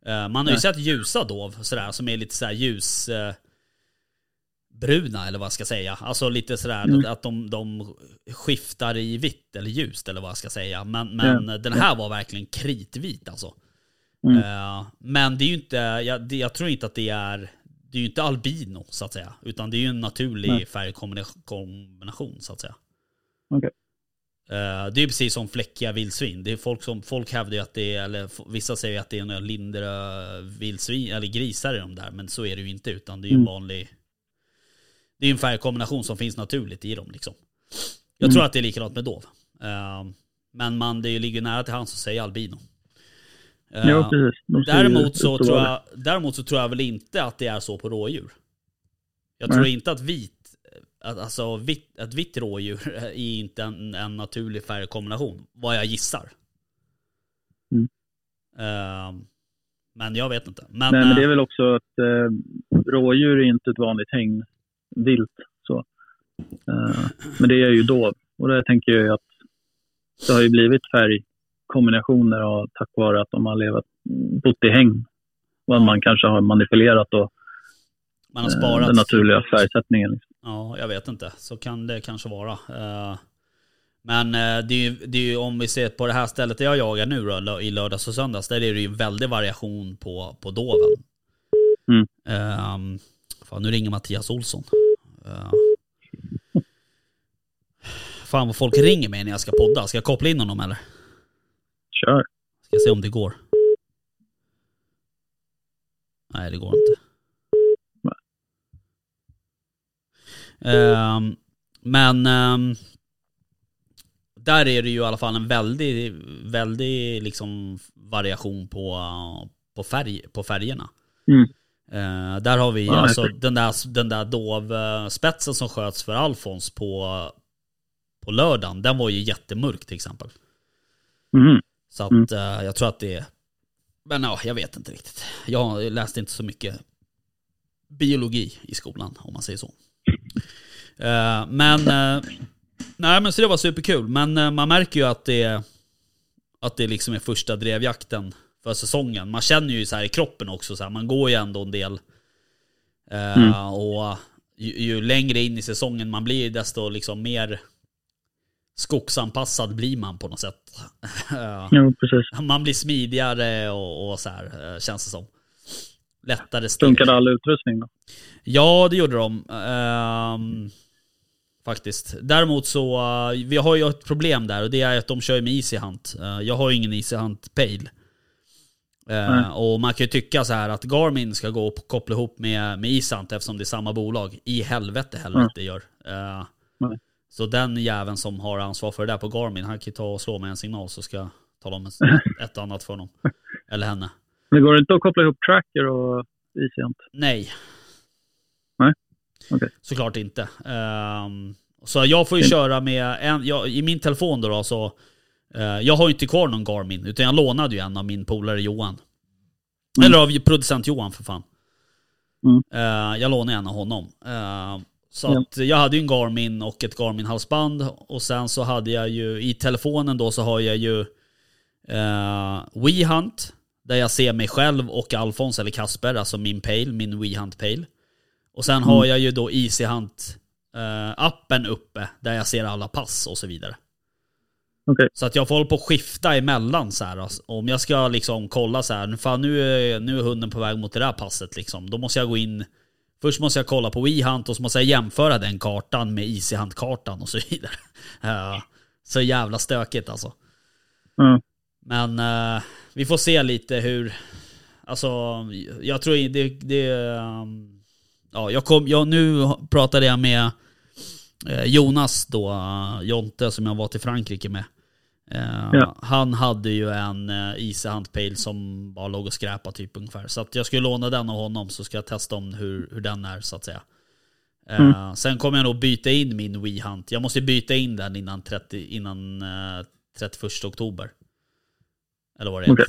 Eh, Man har ju Nej. sett ljusa dov sådär, som är lite sådär ljus... eh, bruna eller vad jag ska säga. Alltså lite sådär Mm. att, de, de skiftar i vitt eller ljust eller vad jag ska säga. Men, men den här var verkligen kritvit alltså. Mm. Men det är ju inte, jag, det, jag tror inte att det är, det är ju inte albino så att säga. Utan det är ju en naturlig Nej. färgkombination så att säga. Okej. Eh, det är precis som fläckiga vildsvin. Det är folk som, folk hävdar ju att det är, eller vissa säger att det är några lindre vildsvin, eller grisar i de där. Men så är det ju inte, utan det är ju en Mm. vanlig... Det är en färgkombination som finns naturligt i dem liksom. Jag Mm. tror att det är likadant med dov. Eh, men man, det ligger nära till hands att säga albino. Eh, ja precis. Ser ju Däremot så, tror jag, däremot så tror jag väl inte att det är så på rådjur. Jag Nej. tror inte att vit, att, alltså vitt, ett vitt rådjur är inte en, en naturlig färgkombination. Vad jag gissar. Mm. Eh, men jag vet inte. Men, Nej, men det är eh, väl också att eh, rådjur är inte ett vanligt hängvilt. Så. Eh, men det är ju dov. Och där tänker jag att det har ju blivit färgkombinationer av, tack vare att de har levat, bott i häng. Och att man kanske har manipulerat då, man har eh, sparat. den naturliga färgsättningen. Liksom. Ja, jag vet inte. Så kan det kanske vara. Eh, Men eh, det är, ju, det är ju, om vi ser på det här stället där jag jagar nu då, i lördags och söndags, där är det ju en väldig variation på, på doven. Mm. Ehm, fan, nu ringer Mattias Olsson. Eh, fan vad folk ringer mig när jag ska podda. Ska jag koppla in honom eller? Kör. Ska se om det går. Nej, det går inte. Ehm, men ehm, där är det ju i alla fall en väldig, väldig liksom variation på, på, färg, på färgerna. Mm. Eh, där har vi Ja, alltså den där, den där dovspetsen som sköts för Alfons på, på lördagen. Den var ju jättemörk till exempel. Mhm. Så att Mm. eh, jag tror att det är... Men ja, jag vet inte riktigt. Jag läste inte så mycket biologi i skolan, om man säger så. Eh, men... eh, nej, men så det var superkul. Men man märker ju att det, att det liksom är första drevjakten för säsongen. Man känner ju så här i kroppen också, så här, man går ju ändå en del. Mm. Och ju, ju längre in i säsongen man blir, desto liksom mer skogsanpassad blir man på något sätt. Jo, precis. man blir smidigare och, och så här, eh, känns det som. Lättare steg. Funkade all utrustning då? Ja, det gjorde de. Ehm, faktiskt. Däremot så, eh, vi har ju ett problem där och det är att de kör med Easy Hunt. Eh, jag har ju ingen Easy Hunt Pale. Nej. och man kan ju tycka så här att Garmin ska gå och koppla ihop med, med Hunt eftersom det är samma bolag. I helvete helvete det gör. Nej. Så den jäveln som har ansvar för det där på Garmin, han kan ta och slå med en signal så ska jag tala om ett, ett annat för honom. Eller henne. Men går det inte att koppla ihop tracker och Easyhunt? Nej. Nej? Okej. Såklart inte. Ehm, så jag får ju köra med en, jag, i min telefon då, då så, eh, jag har ju inte kvar någon Garmin, utan jag lånade ju en av min polare Johan. Mm. Eller av producent Johan för fan. Mm. Eh, jag lånade en av honom. Eh, så Ja. att jag hade ju en Garmin och ett Garmin-halsband. Och sen så hade jag ju, i telefonen då så har jag ju uh, WeHunt. Där jag ser mig själv och Alfons eller Kasper, alltså min Pale, min WeHunt Pale. Och sen har jag ju då EasyHunt eh, appen uppe där jag ser alla pass och så vidare. Okej. Så att jag får hålla på att skifta emellan så här. alltså. Om jag ska liksom kolla så här, fan nu är, nu är hunden på väg mot det där passet liksom. Då måste jag gå in, först måste jag kolla på WeHunt och så måste jag jämföra den kartan med EasyHunt-kartan och så vidare. Så jävla stökigt alltså. Ja. Men eh, vi får se lite hur, alltså jag tror det, det um, ja jag kom, jag, nu pratade jag med eh, Jonas då, Jonte som jag var till Frankrike med. Eh, Ja. Han hade ju en uh, Easy Hunt Pale som bara låg och skräpade typ ungefär. Så att jag skulle låna den av honom så ska jag testa om hur, hur den är så att säga. Eh, Mm. Sen kommer jag nog byta in min Wii Hunt. Jag måste byta in den innan, 30, innan eh, 31 oktober. Eller vad det är. Okej.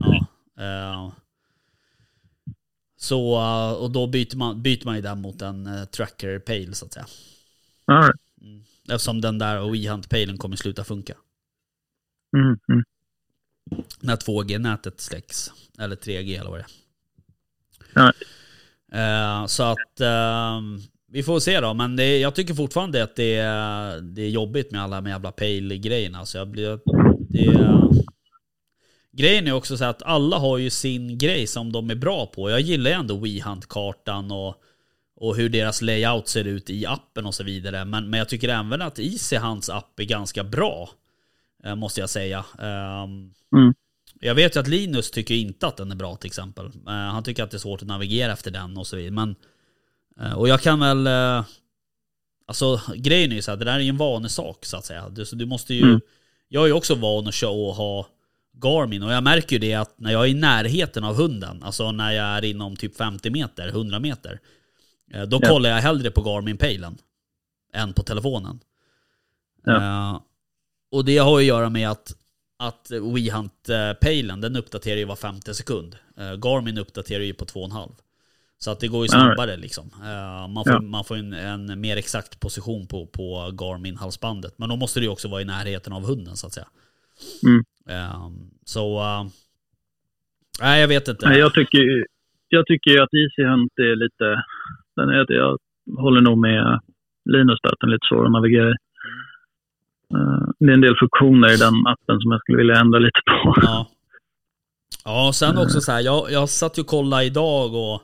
Ja. eh, Så, eh, och då byter man, byter man ju den mot en tracker pale så att säga. All right. Eftersom den där WeHunt palen kommer sluta funka. Mm, mm. När 2G-nätet släcks. Eller 3G eller vad det är. Eh, så att ehm, vi får se då. Men det, jag tycker fortfarande att det är, det är jobbigt med alla de jävla pale-grejerna. Så jag blir, det, grejen är också så att alla har ju sin grej som de är bra på. Jag gillar ju ändå WeHunt-kartan och, och hur deras layout ser ut i appen och så vidare. Men, men jag tycker även att Easy Hunts app är ganska bra. Eh, Måste jag säga. Ehm, Mm. jag vet ju att Linus tycker inte att den är bra till exempel. Eh, han tycker att det är svårt att navigera efter den och så vidare. Men, eh, och jag kan väl... alltså grejen är ju så här, det där är ju en vanesak så att säga. Du, så du måste ju... Mm. Jag är ju också van att köra och ha Garmin och jag märker ju det att när jag är i närheten av hunden, alltså när jag är inom typ 50 meter, 100 meter. Då Ja. kollar jag hellre på Garmin-pejlen än på telefonen. Ja. Och det har att göra med att att WeHunt-pejlen, den uppdaterar ju var femte sekund. Eh, Garmin uppdaterar ju på två och en halv. Så att det går ju snabbare liksom. Eh, man får, Ja. man får en, en mer exakt position på, på Garmin-halsbandet. Men då måste det ju också vara i närheten av hunden så att säga. Mm. Eh, så... eh, Nej, jag vet inte. Nej, jag tycker ju- jag tycker att Easy Hunt är lite... Den är, jag håller nog med Linus där, att den är lite svår att navigera i. Eh, det är en del funktioner i den appen som jag skulle vilja ändra lite på. Ja. Ja, och sen också så här, jag, jag satt ju och kollade idag och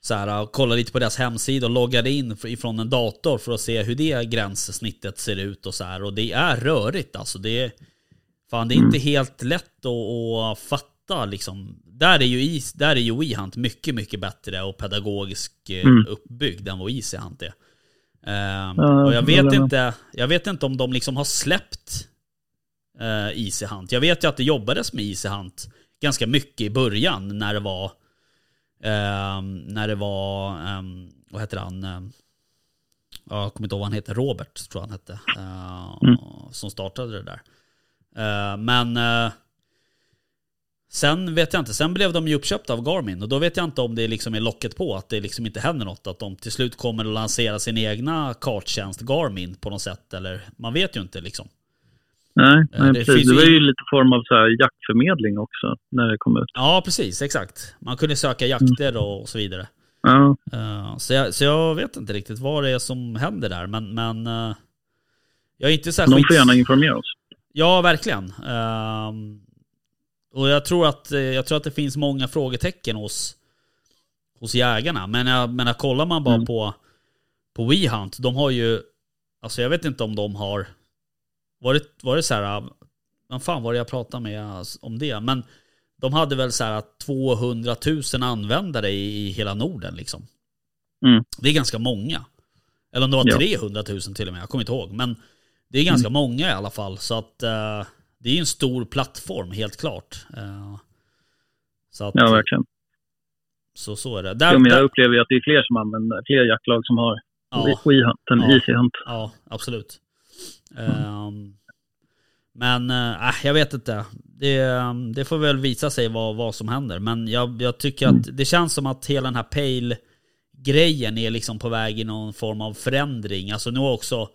så här, kollade lite på deras hemsida och loggade in ifrån en dator för att se hur det gränssnittet ser ut och så här. Och det är rörigt alltså. Det är, fan, det är inte helt lätt att, att fatta liksom. Där är ju, is, där är ju WeHunt mycket, mycket bättre och pedagogiskt eh, Mm. uppbyggd än vad Easy Hunt är. Ja, och jag vet inte, jag vet inte om de liksom har släppt uh, Easy Hunt. Jag vet ju att det jobbades med Easy Hunt ganska mycket i början när det var ehm, när det var, um, vad heter han? Um, jag kommer inte ihåg vad han heter, Robert tror jag han hette. eh, Mm. Som startade det där. Eh, men sen vet jag inte, sen blev de ju uppköpta av Garmin och då vet jag inte om det liksom är locket på, att det liksom inte händer något. Att de till slut kommer att lansera sin egna karttjänst Garmin på något sätt. Eller man vet ju inte liksom. Nej, Eh, nej det precis. finns Det var ju- lite form av så här jaktförmedling också när det kom ut. Ja, precis, exakt. Man kunde söka jakter och så vidare. Ja, Eh, så, jag, så jag vet inte riktigt vad det är som händer där, men, men eh, jag är inte de särskilt... får gärna informera oss. Ja, verkligen. Ehm, och jag tror, att, eh, jag tror att det finns många frågetecken hos, hos jägarna. Men jag menar, kollar man bara Mm. på, på WeHunt, de har ju... Alltså jag vet inte om de har... Var det, var det så här... Vad fan var det jag pratade med om det? Men de hade väl så här 200 000 användare i, i hela Norden liksom. Mm. Det är ganska många. Eller om det var Ja. 300 000 till och med, jag kommer inte ihåg. Men det är ganska Mm. många i alla fall. Så att eh, det är ju en stor plattform, helt klart. Eh, så, att, Ja, verkligen. så, så är det. Där, Ja, men jag där, upplever ju att det är fler som använder, fler jaktlag som har Ja. WeHunt än Ja. Easy Hunt. ja, absolut. Ehm, men eh, äh, jag vet inte. Det, ehm, det får väl visa sig vad, vad som händer. Men jag, jag tycker att det känns som att hela den här Pale-grejen är liksom på väg i någon form av förändring. Alltså nu också...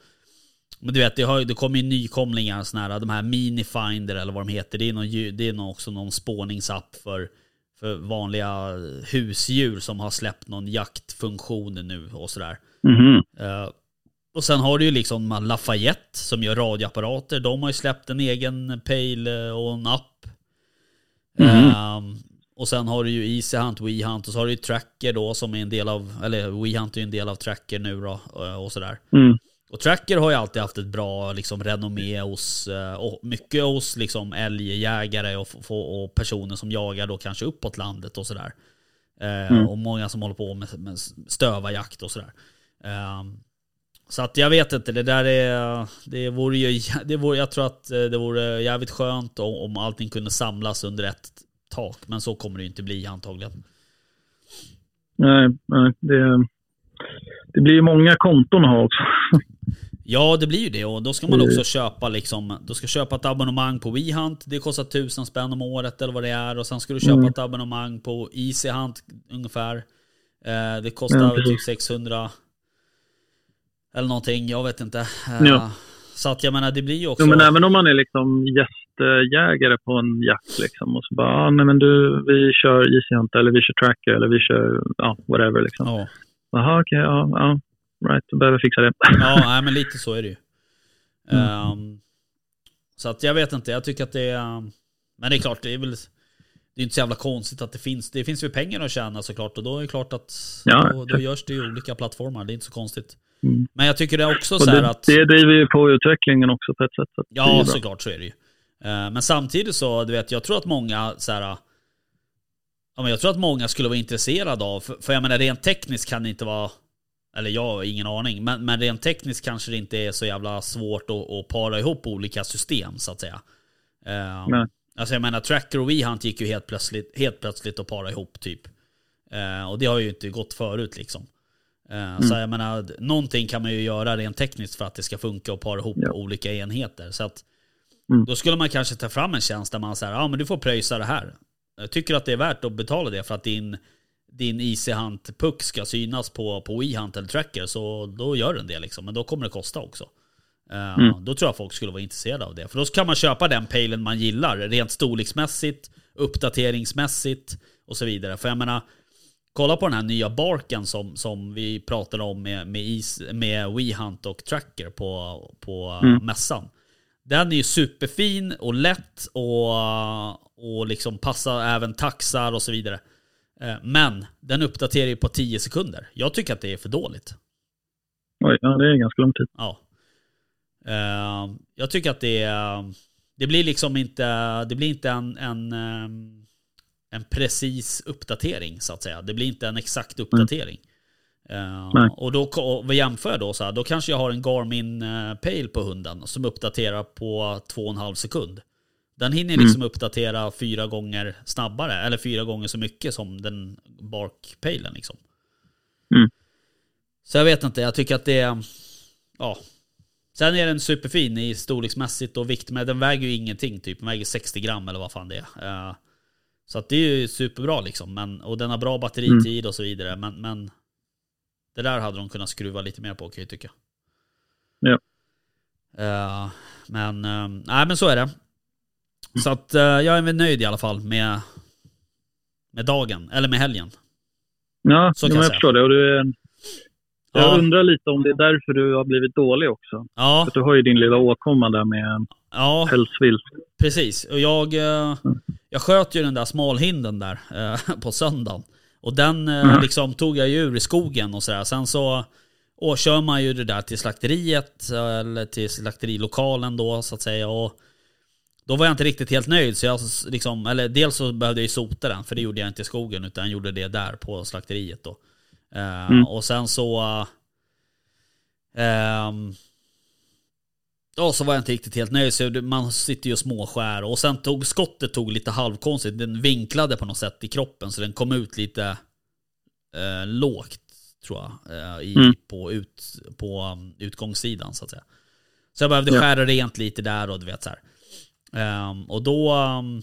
Men du vet, det, har, det kommer ju nykomlingar, såna här, de här Minifinder eller vad de heter. Det är, någon, det är nog också någon spårningsapp för, för vanliga husdjur som har släppt någon jaktfunktion nu och sådär. Mhm. Eh, och sen har du ju liksom Lafayette som gör radioapparater. De har ju släppt en egen pale eh, och en app. Mhm. Ehm, och sen har du ju Easy Hunt, WeHunt och så har du ju Tracker då som är en del av, eller WeHunt är ju en del av Tracker nu då eh, och sådär. Mm. Och Tracker har ju alltid haft ett bra liksom, renommé hos, eh, och mycket hos liksom, älgjägare och, och personer som jagar då kanske uppåt landet och sådär. Eh, Mm. Och många som håller på med, med stövarjakt och sådär. Ehm, så att jag vet inte, det där är, det vore ju, det vore, jag tror att eh, det vore jävligt skönt om, om allting kunde samlas under ett tak. Men så kommer det ju inte bli antagligen. Nej, nej, det, det blir ju många konton att ha också. Ja, det blir ju det. Och då ska man Mm. också köpa liksom, du ska köpa ett abonnemang på WeHunt. Det kostar tusen spänn om året eller vad det är. Och sen ska du köpa Mm. ett abonnemang på Easy Hunt ungefär. Eh, det kostar precis. typ 600 eller någonting, jag vet inte. Eh, Ja. Så att jag menar, det blir ju också... Jo, men även om man är liksom gästjägare på en jakt liksom, och så bara, ah, nej men du, vi kör Easy Hunt eller vi kör Tracker eller vi kör, ja, whatever liksom. Ja, Jaha, okej, ja, ja, right, då behöver jag fixa det. ja nej, men lite så är det ju. Mm. Ehm, så att jag vet inte, jag tycker att det är... Men det är klart, det är väl... Det är inte så jävla konstigt att det finns. Det finns ju pengar att tjäna såklart och då är det klart att Ja, då, då görs det ju olika plattformar. Det är inte så konstigt. Mm. Men jag tycker det är också Och så här det, att... det driver ju på utvecklingen också på ett sätt. Så Ja, såklart så är det ju. Eh, Men samtidigt så, du vet, jag tror att många så här. Ja, men jag tror att många skulle vara intresserade av, för, för jag menar rent tekniskt kan det inte vara, eller jag har ingen aning, men, men rent tekniskt kanske det inte är så jävla svårt att, att para ihop olika system så att säga. Eh, Nej. Alltså jag menar Tracker och WeHunt gick ju helt plötsligt, helt plötsligt att para ihop typ. Eh, och det har ju inte gått förut liksom. Eh, Så jag menar, någonting kan man ju göra rent tekniskt för att det ska funka och para ihop Ja. olika enheter. Så att Mm. då skulle man kanske ta fram en tjänst där man säger, ja men du får pröjsa det här. Jag tycker att det är värt att betala det för att din, din Easy Hunt puck ska synas på, på WeHunt eller Tracker, så då gör den det liksom. Men då kommer det kosta också. Eh, Mm. Då tror jag folk skulle vara intresserade av det. För då kan man köpa den pejlen man gillar, rent storleksmässigt, uppdateringsmässigt och så vidare. För jag menar, kolla på den här nya barken som, som vi pratade om med, med, is, med WeHunt och Tracker på, på Mm. mässan. Den är ju superfin och lätt och, och liksom passar även taxar och så vidare. Eh, Men den uppdaterar ju på 10 sekunder. Jag tycker att det är för dåligt. Oj, ja, det är ganska lång tid. Ja. Eh, jag tycker att det är... Det blir liksom inte... Det blir inte en, en, eh, en precis uppdatering så att säga. Det blir inte en exakt uppdatering. Eh, Nej. och då och jämför jag då så här, då kanske jag har en Garmin Pale på hunden som uppdaterar på 2,5 sekund. Den hinner Mm. liksom uppdatera fyra gånger snabbare, eller fyra gånger så mycket som den Bark-palen liksom. Mm. Så jag vet inte, jag tycker att det är... Ja. Sen är den superfin i storleksmässigt och vikt, men den väger ju ingenting typ. Den väger 60 gram eller vad fan det är. Eh, så att det är ju superbra liksom. Men, och den har bra batteritid och så vidare. Men, men det där hade de kunnat skruva lite mer på kan jag tycka. Ja. Eh, men, eh, nej men så är det. Så att eh, jag är väl nöjd i alla fall med, med dagen, eller med helgen. Ja, Så kan jag jag förstår det. Och du jag Ja. undrar lite om det är därför du har blivit dålig också. Ja, För du har ju din lilla åkomma där med ja. pälsvilt. Precis, och jag, eh, jag sköt ju den där smalhinden där eh, på söndagen. Och den eh, Mhm. liksom tog jag ju ur i skogen och sådär. Sen så och kör man ju det där till slakteriet, eh, eller till slakterilokalen då så att säga. Och då var jag inte riktigt helt nöjd. Så jag liksom, eller dels så behövde jag ju sota den, för det gjorde jag inte i skogen, utan jag gjorde det där på slakteriet då. Eh, Mm. Och sen så... ehm, Ja, så var jag inte riktigt helt nöjd. Så man sitter ju och småskär. Och sen tog skottet tog lite halvkonstigt. Den vinklade på något sätt i kroppen. Så den kom ut lite eh, lågt, tror jag. Eh, i, Mm. på, ut, på um, utgångssidan, så att säga. Så jag behövde Ja. skära rent lite där och du vet så här. Ehm, och då... um,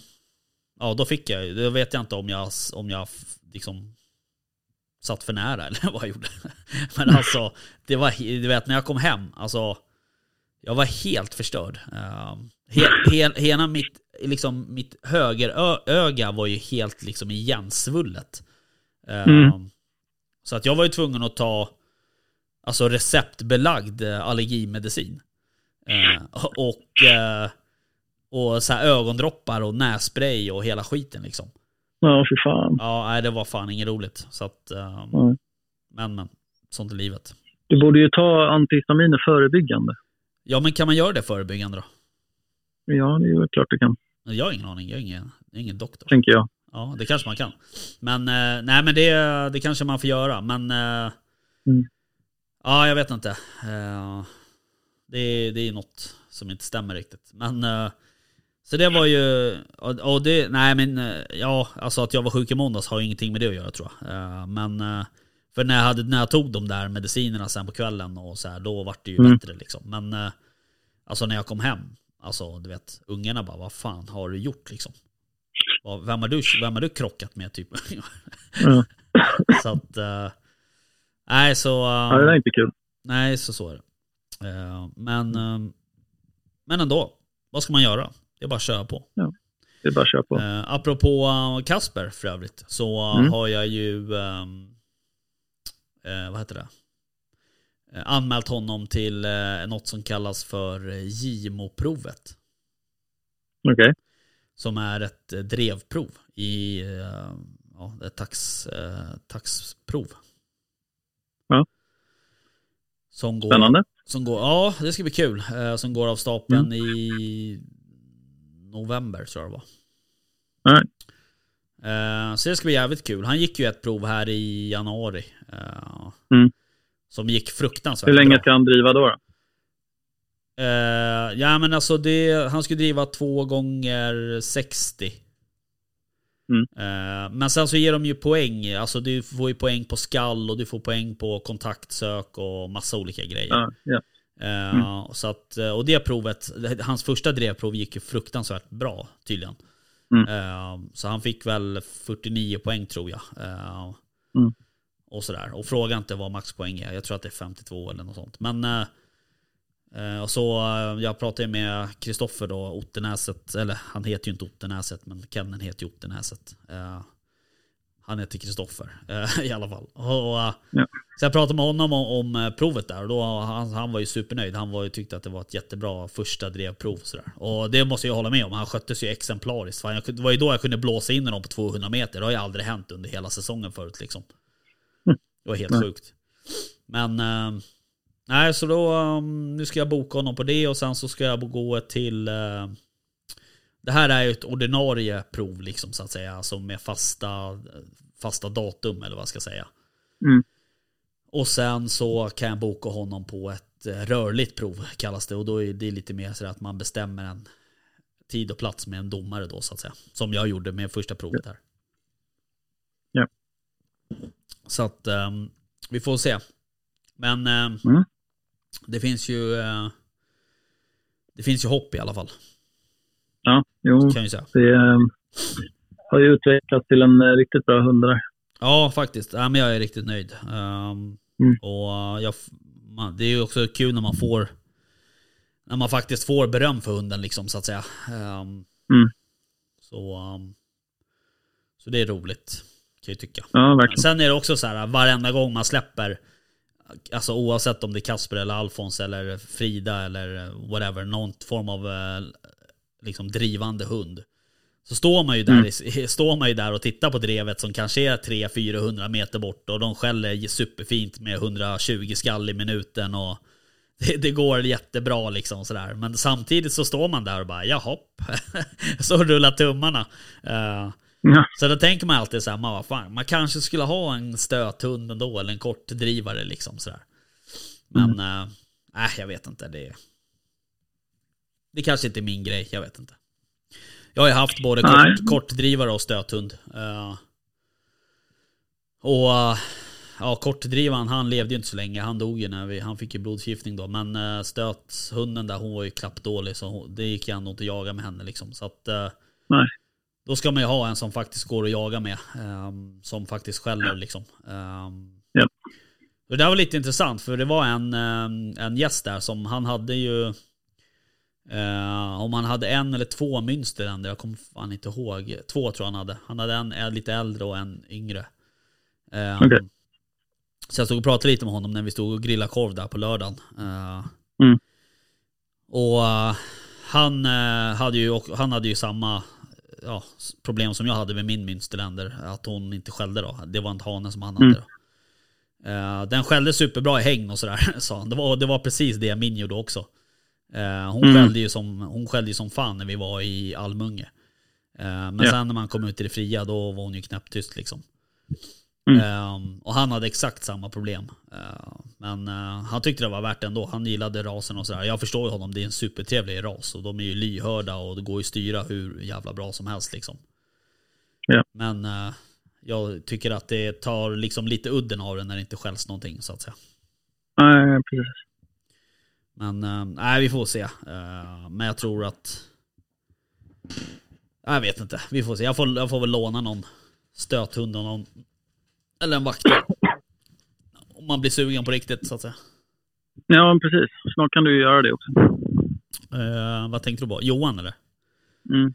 ja, då fick jag Då vet jag inte om jag, om jag liksom satt för nära eller vad jag gjorde. Men alltså, det var, du vet när jag kom hem, alltså jag var helt förstörd. Um, he, he, hela mitt, liksom, mitt högeröga var ju helt liksom igensvullet. Um, Mm. Så att jag var ju tvungen att ta alltså receptbelagd eh, allergimedicin. Eh, och eh, och så här ögondroppar och nässpray och hela skiten liksom. Ja, för fan. Ja, nej, det var fan inget roligt. Så att, ehm, Ja. men men, sånt är livet. Du borde ju ta antihistaminer förebyggande. Ja, men kan man göra det förebyggande då? Ja, det är klart du kan, Jag har ingen aning, jag är ingen, jag är ingen doktor. tänker jag. Ja, det kanske man kan. Men, eh, nej men det, det kanske man får göra. Men, eh, Mm. ja jag vet inte. Eh, det, det är något som inte stämmer riktigt. Men, eh, så det var ju, och, och det, nej men, eh, ja, alltså att jag var sjuk i måndags har ingenting med det att göra tror jag. Eh, men, eh, För när jag, hade, när jag tog de där medicinerna sen på kvällen och så här, då var det ju Mm. bättre liksom. Men alltså när jag kom hem, alltså du vet, ungarna bara vad fan har du gjort liksom? Vem har du, vem har du krockat med typ? Ja. så att, nej så... Ja, det är inte kul. Nej, så så är det. Men, men ändå, vad ska man göra? Det är bara att köra på. Det är bara att köra på. Eh, apropå eh, Kasper för övrigt, så Mm. har jag ju, ehm, eh, vad heter det? Eh, anmält honom till eh, något som kallas för eh, JIMO-provet. Okej. Som är ett drevprov i eh, ja, ett tax, eh, taxprov. Ja. Som går, Spännande. som går, ja, det ska bli kul. Eh, som går av stapeln i november tror jag det var. Nej. Eh, så det ska bli jävligt kul. Han gick ju ett prov här i januari. eh, Mm. Som gick fruktansvärt Hur länge ska han driva då? då? Eh, ja men alltså det, han skulle driva två gånger 60. Mm. Men sen så ger de ju poäng. Alltså du får ju poäng på skall och du får poäng på kontaktsök och massa olika grejer. Ja, ja. Eh, så att, och det provet, hans första drevprov gick ju fruktansvärt bra tydligen. Mm. Eh, så han fick väl 49 poäng tror jag. Eh, Mm. Och sådär. Och fråga inte vad maxpoäng är. Jag tror att det är 52 eller något sånt. Men eh, eh, och så eh, jag pratade med Kristoffer då, Ottenäset. Eller han heter ju inte Ottenäset men Kennen heter ju Ottenäset. Han heter Kristoffer eh, i alla fall. Och, eh, Ja. Så jag pratade med honom om, om eh, provet där och då, han, han var ju supernöjd. Han var ju, tyckte att det var ett jättebra första drevprov. Och, sådär. och det måste jag hålla med om. Han sköttes ju exemplariskt. Jag, det var ju då jag kunde blåsa in honom på 200 meter. Det har ju aldrig hänt under hela säsongen förut liksom. Det var helt Nej. sjukt. Men eh, nej, så då um, nu ska jag boka honom på det och sen så ska jag gå till eh, det här är ju ett ordinarie prov liksom så att säga, alltså med fasta, fasta datum eller vad jag ska säga. Mm. Och sen så kan jag boka honom på ett eh, rörligt prov kallas det och då är det lite mer så att man bestämmer en tid och plats med en domare då så att säga. Som jag gjorde med första provet här. Ja. Så att ehm, vi får se. Men ehm, Mm. det finns ju eh, det finns ju hopp i alla fall. Ja, jo. Kan jag säga. Det eh, har ju utvecklats till en eh, riktigt bra hund där. Ja, faktiskt. Ja, men jag är riktigt nöjd. Ehm, Mm. Och eh, jag, man, det är ju också kul när man får när man faktiskt får beröm för hunden liksom så att säga. Ehm, Mm. Så, ehm, så det är roligt kan jag tycka. Ja, verkligen. Sen är det också så här varenda gång man släpper Alltså oavsett om det är Kasper eller Alfons eller Frida eller whatever, någon form av eh, liksom drivande hund. Så står man ju där, Mm. står man ju där och tittar på drevet som kanske är 300-400 meter bort och de skäller superfint med 120 skall i minuten och det, det går jättebra liksom sådär. Men samtidigt så står man där och bara jaha, så rullar tummarna. Eh, Ja. så då tänker man alltid så här, man, fan, man kanske skulle ha en stöthund ändå, eller en kortdrivare liksom sådär. Men, Mm. nej jag vet inte. Det, det kanske inte är min grej, jag vet inte. Jag har ju haft både kort, kortdrivare och stöthund. Eh, och eh, ja, kortdrivaren, han levde ju inte så länge. Han dog ju när vi, han fick ju blodförgiftning då. Men uh, stöthunden där, hon var ju klappdålig. Så hon, det gick ju ändå inte att jaga med henne liksom. Så att, eh, Nej. då ska man ju ha en som faktiskt går att jaga med. ehm, som faktiskt skäller liksom. Um, Ja. Det där var lite intressant för det var en, ehm, en gäst där som han hade ju eh, Om han hade en eller två münsterländer, jag kommer fan inte ihåg. Två tror jag han hade. Han hade en, lite äldre och en yngre. Ehm, Okej. Så jag stod och pratade lite med honom när vi stod och grillade korv där på lördagen. Eh, Mm. Och eh, han, eh, hade ju, han hade ju samma ja, problem som jag hade med min münsterländer. Att hon inte skällde då. Det var inte hanen som han hade. Mm. Då. Eh, den skällde superbra i häng och sådär, sa han. Det var, det var precis det min gjorde också. Eh, hon, Mm. skällde ju som, hon skällde ju som fan när vi var i Almunge. Eh, men Ja. sen när man kom ut i det fria, då var hon ju knäpptyst liksom. Mm. Ehm, och han hade exakt samma problem. Ehm, men eh, han tyckte det var värt det ändå. Han gillade rasen och sådär. Jag förstår ju honom, det är en supertrevlig ras. Och de är ju lyhörda och det går ju att styra hur jävla bra som helst liksom. Ja. Men jag tycker att det tar liksom lite udden av det när det inte skälls någonting så att säga. Nej, precis. Men eh, nej, vi får se. Eh, men jag tror att... Jag vet inte, vi får se. Jag får, jag får väl låna någon stöthund och någon... Eller en vaktel. Om man blir sugen på riktigt så att säga. Ja, precis. Snart kan du ju göra det också. Eh, vad tänkte du på? Johan eller? Mm.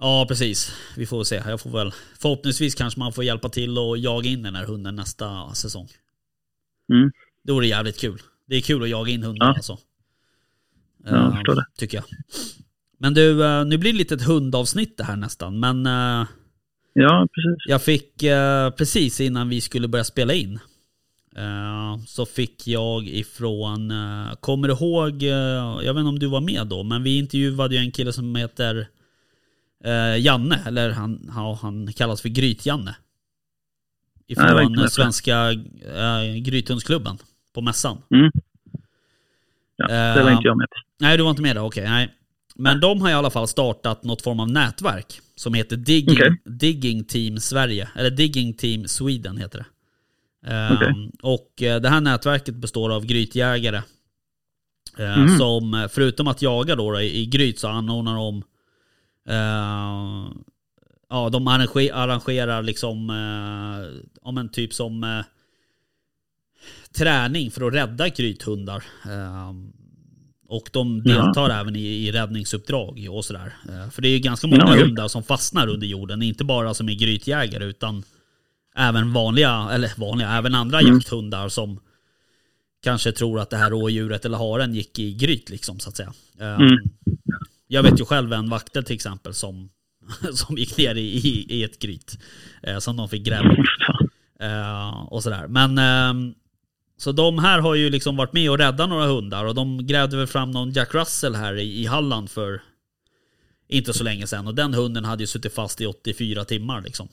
Ja, precis. Vi får se. Jag får väl... Förhoppningsvis kanske man får hjälpa till och jaga in den här hunden nästa säsong. Mm. Det vore jävligt kul. Det är kul att jaga in hundar Ja. alltså. Ja, jag Eh, förstår det. Tycker jag. Men du, eh, nu blir det lite ett hundavsnitt det här nästan. Men eh, Ja, precis. jag fick eh, precis innan vi skulle börja spela in. Så fick jag ifrån, kommer du ihåg, jag vet inte om du var med då, men vi intervjuade ju en kille som heter Janne, eller han, han kallas för Gryt-Janne. Nej, Ifrån det. svenska Grythundsklubben på mässan. Mm. Ja, det var Eh, inte jag med på. Nej, du var inte med där, okej. nej. Men de har i alla fall startat något form av nätverk som heter Digging, Okej. Digging Team Sverige, eller Digging Team Sweden heter det. Ehm, Okej. Och eh, det här nätverket består av grytjägare. Mhm. Som förutom att jaga då, då i, i gryt så anordnar de eh, Ja, de arrange- arrangerar liksom, eh, ja men typ som träning för att rädda grythundar. Eh, och de Ja. deltar även i, i räddningsuppdrag och sådär. Eh, för det är ju ganska många Ja, hundar som fastnar under jorden. Inte bara som är grytjägare utan även vanliga, eller vanliga, även andra Mm. jakthundar som kanske tror att det här rådjuret eller haren gick i gryt liksom så att säga. Eh, Mm. Jag vet ju själv en vaktel till exempel som, som gick ner i, i, i ett gryt. Eh, som de fick gräva upp. Fan. Eh, och sådär. Men ehm, så de här har ju liksom varit med och räddat några hundar och de grävde väl fram någon Jack Russell här i, i Halland för inte så länge sedan. Och den hunden hade ju suttit fast i 84 timmar liksom.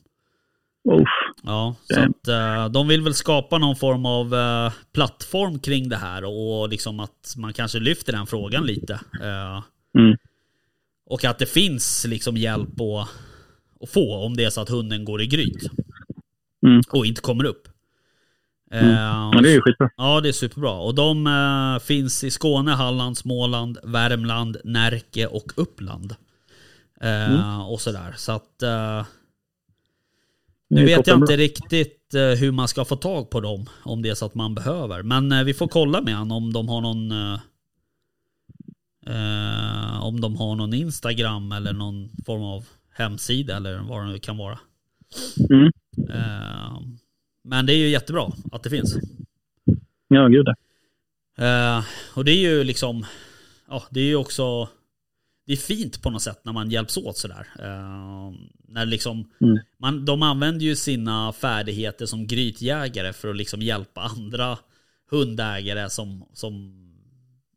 Uff. Ja, så att eh, de vill väl skapa någon form av eh, plattform kring det här och liksom att man kanske lyfter den frågan lite. Eh, Mm. och att det finns liksom hjälp att, att få om det är så att hunden går i gryt. Mm. Och inte kommer upp. Mm. Eh, Men det är ju skitbra. Ja, det är superbra. Och de eh, finns i Skåne, Halland, Småland, Värmland, Närke och Uppland. Eh, Mm. Och sådär. Så att... Eh, nu vet jag inte riktigt eh, hur man ska få tag på dem. Om det är så att man behöver. Men eh, vi får kolla med han om de har någon... Eh, eh, om de har någon Instagram eller någon form av hemsida eller vad det nu kan vara. Mm. Men det är ju jättebra att det finns. Ja, gud. Eh, och det är ju liksom, ja det är ju också, det är fint på något sätt när man hjälps åt sådär. Eh, när liksom, Mm. man, de använder ju sina färdigheter som grytjägare för att liksom hjälpa andra hundägare som, som,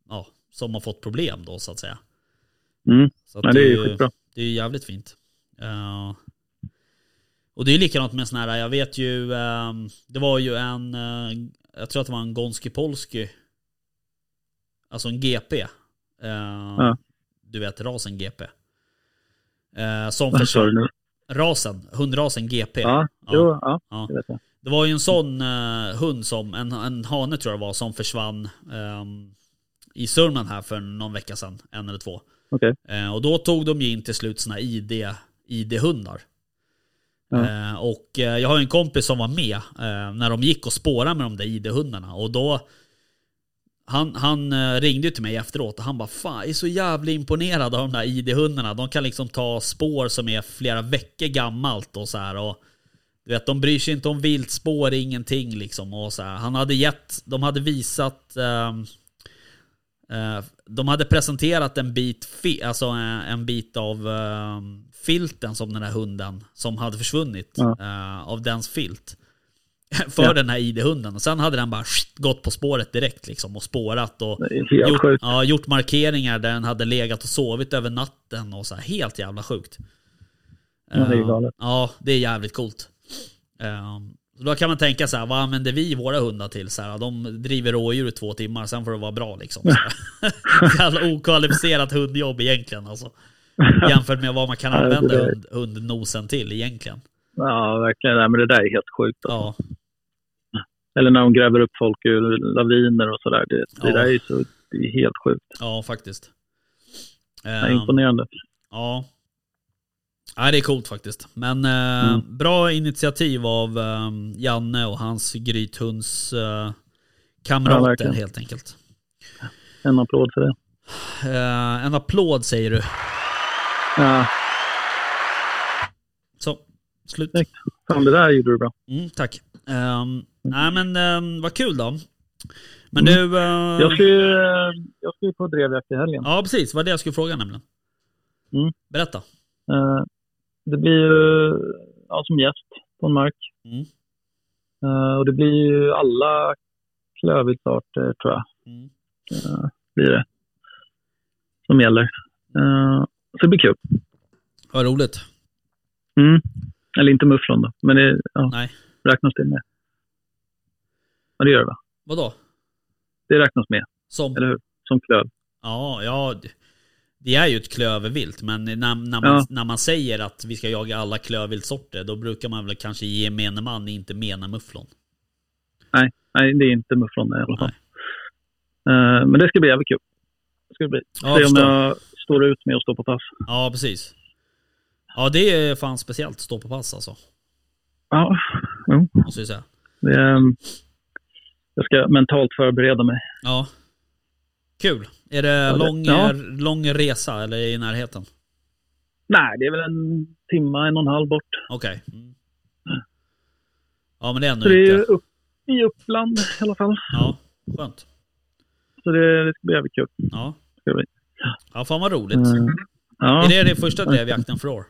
ja, som har fått problem då så att säga. Mm. Så att Ja, det är ju skitbra. det är ju jävligt fint. Eh, och det är likadant med sådana här, jag vet ju, eh, det var ju en, eh, jag tror att det var en Gonski Polski, alltså en GP. Eh, Du vet rasen GP. Eh, som försvann, rasen, hundrasen GP. Ja, Ja. jo, ja, Ja. det vet jag. Det var ju en sån eh, hund som, en, en hane tror jag det var, som försvann ehm, i Sörmland här för någon vecka sedan, en eller två. Eh, och då tog de ju in till slut sina ID, ID-hundar. Ja. Mm. och eh, jag har en kompis som var med eh, när de gick och spårade med de där ID-hundarna. Och då, han, han ringde ju till mig efteråt och han bara Fan, jag är så jävla imponerad av de där ID-hundarna. De kan liksom ta spår som är flera veckor gammalt och så här. Och, du vet, de bryr sig inte om viltspår, ingenting liksom. Och så här. Han hade gett, de hade visat eh, eh, de hade presenterat en bit, fi, alltså en, en bit av eh, filten som den här hunden som hade försvunnit. Ja. eh, av dens filt. För Ja. den här ID-hunden. Och sen hade den bara gått på spåret direkt liksom och spårat och gjort, sjukt. ja, gjort markeringar där den hade legat och sovit över natten och så här. Helt jävla sjukt. Ja, det är Eh, galet. Ja, det är jävligt coolt. Så då kan man tänka så här, vad använder vi våra hundar till? Så här, de driver rådjur i två timmar, sen får det vara bra liksom. Så här. Jävla okvalificerat hundjobb egentligen alltså. Jämfört med vad man kan Ja, det använda hund, hundnosen till egentligen. Ja, verkligen. Nej, men det där är helt sjukt. Alltså. Ja, Eller när de gräver upp folk ur laviner och sådär. Det, det Ja. där är så, det är helt sjukt. ja faktiskt. Det är Eh, imponerande. Ja. Nej, det är coolt faktiskt. Men eh, Mm. bra initiativ av eh, Janne och hans grythunds eh, Ja, kamrater verkligen. helt enkelt. En applåd för det. Eh, en applåd säger du. Ja, Så, slut. Fan, det där gjorde du bra. Mm, tack. Um, nej men um, vad kul då. Men du... eh, Mm. Jag ska ju, jag ska på drevjakt i helgen. Ja precis, vad det jag skulle fråga nämligen. Mm. Berätta. Eh, Det blir ju ja, som gäst på en mark. Mm. Eh, Och det blir ju alla klövviltsarter tror jag. Mm. eh, blir det. Som gäller. Eh, Så det blir kul. Vad roligt. Mm. Eller inte mufflon då, men det ja, Nej. räknas det med. Ja, det gör det va? Vadå? Det räknas med, Som? eller hur? Som klöv. Ja, ja. det- är ju ett klövervilt, men när, när, man, Ja. när man säger att vi ska jaga alla klövviltsorter, då brukar man väl kanske ge gemene man inte mena mufflon. Nej, nej, det är inte mufflon i alla fall. Eh, Men det ska bli jävligt kul. Det ska bli. Ja, Se om jag står ut med att stå på pass. Ja, precis. Ja, det är fan speciellt, stå på pass alltså. Ja, jo. Måste jag säga. Det ehm, jag ska mentalt förbereda mig. Ja. Kul. Är det Ja, det- lång, ja. lång resa eller i närheten? Nej, det är väl en timma, en och en halv bort. Okej. Mm. Ja, men det är ändå Så det är upp, i Uppland i alla fall. Ja, skönt. Så det, det ska bli jävligt kul. Ja. Ja, fan vad roligt. Mm. Ja, Är det din första drevjakten för år?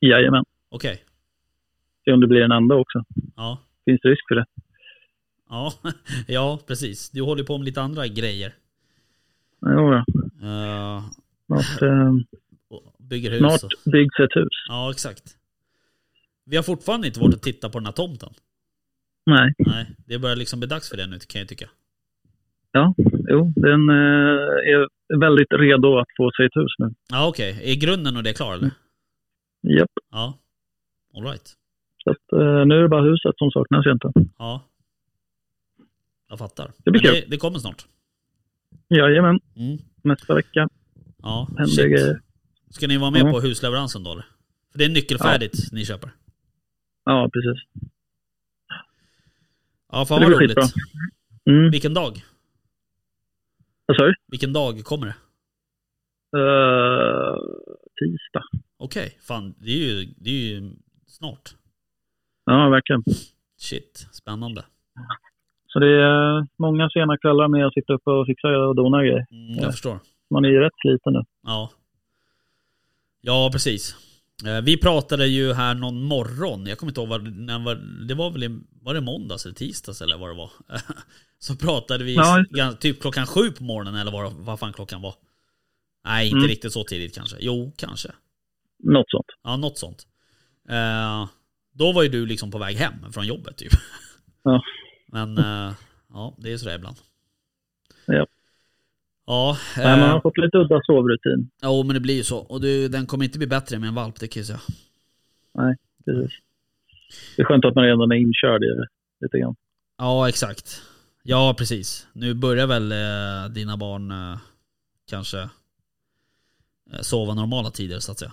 jajamän. Okej. Se om det blir en anda också. Ja. Finns det risk för det? Ja. ja, precis. Du håller på med lite andra grejer. Jo, då. Uh, Snart, eh, bygger hus. snart och- byggs ett hus. Ja, exakt. Vi har fortfarande inte varit och tittat på den här tomten. Nej, Nej, det börjar liksom bli dags för det nu kan jag tycka. Ja, jo, den eh, är väldigt redo att få sig ett hus nu. Ja, okej. Är grunden och det klar eller? Japp, Ja. All right. så att, eh, nu är det bara huset som saknas egentligen. Ja. Jag fattar. Det blir Men kul. det, det kommer snart. Jajamän, Mm. nästa vecka Ja, händer shit. grejer. Ska ni vara med Ja. på husleveransen då eller? För det är nyckelfärdigt ni köper. Ja, precis. Ja, fan vad roligt. Mm. Vilken dag? Vad sa du? Vilken dag kommer det? Eh, tisdag. Okej, fan det är, ju, det är ju snart. Ja, verkligen. Shit, spännande. Så det är många sena kvällar med att sitta uppe och fixa och dona grejer. Mm, jag Ja. förstår. Man är ju rätt sliten nu. Ja. Ja, precis. Eh, Vi pratade ju här någon morgon, jag kommer inte ihåg vad när var, det var väl i, var det måndags eller tisdags eller vad det var. Så pratade vi Ja, typ klockan sju på morgonen eller vad, vad fan klockan var. Nej, inte Mm. riktigt så tidigt kanske. Jo, kanske. Något sånt. Ja, något sånt. Eh, då var ju du liksom på väg hem från jobbet typ. Ja. Men eh, ja, det är sådär ibland. Ja. Ja, Nej, man eh, har fått lite udda sovrutin. jo men det blir ju så. Och du, den kommer inte bli bättre med en valp, det kan jag säga. Precis. Det är skönt att man redan är inkörd i det lite grann. Ja, exakt. Ja, precis. Nu börjar väl eh, dina barn eh, kanske eh, sova normala tider så att säga.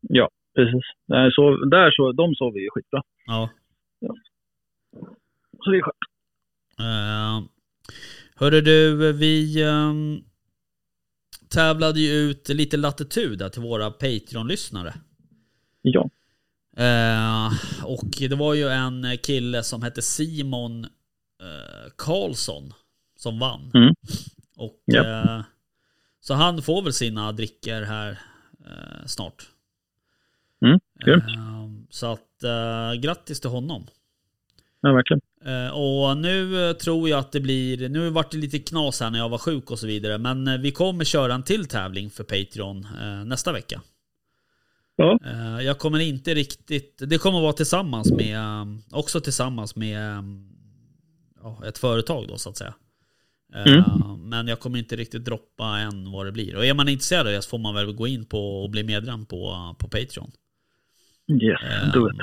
Ja, precis. Nej, så, där så, de sover ju skitbra. Ja. Så det är skönt. Uh, hörru du, vi ehm, tävlade ju ut lite latitud där till våra Patreon-lyssnare. Ja. Eh, och det var ju en kille som hette Simon eh, Karlsson som vann. Mm. Och Japp. eh, Så han får väl sina drickor här eh, snart. Mm, grymt. Eh, så att eh, grattis till honom. ja, verkligen. Eh, och nu eh, tror jag att det blir, nu vart det lite knas här när jag var sjuk och så vidare, men eh, vi kommer köra en till tävling för Patreon nästa vecka. Ja. Jag kommer inte riktigt, det kommer vara tillsammans med, också tillsammans med ja, ett företag då så att säga. Eh, Men jag kommer inte riktigt droppa än vad det blir. Och är man intresserad av det så får man väl gå in på och bli medlem på, på Patreon. Yes, Ehm, do it.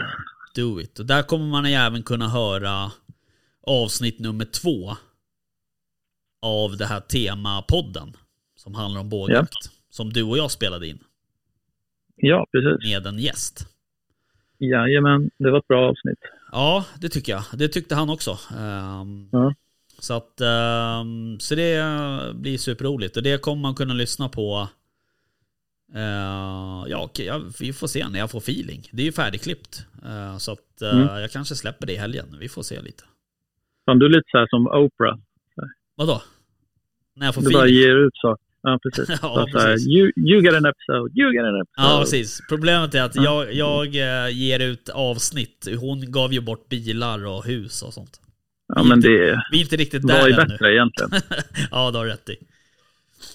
Do it. Och där kommer man även kunna höra avsnitt nummer två av det här temapodden som handlar om bågjakt. Som du och jag spelade in Ja, precis. med en gäst. Jajamän, det var ett bra avsnitt. Ja, det tycker jag. Det tyckte han också. Ehm, Ja. Så att, ehm, så det blir superroligt. Och det kommer man kunna lyssna på. eh, ja, okej, jag, vi får se när jag får feeling. Det är ju färdigklippt. Eh, så att eh, Mm. jag kanske släpper det i helgen. Vi får se lite. Fan, du är lite så här som Oprah. Vadå? När jag får Du bara feeling? ger ut saker. Ja, precis. Ja, så här, precis. you, you get an episode, you get an episode. Ja, precis. Problemet är att jag, jag eh, ger ut avsnitt. Hon gav ju bort bilar och hus och sånt. Ja, men det Vi är inte riktigt där ännu. bättre egentligen. ja, det har du rätt i.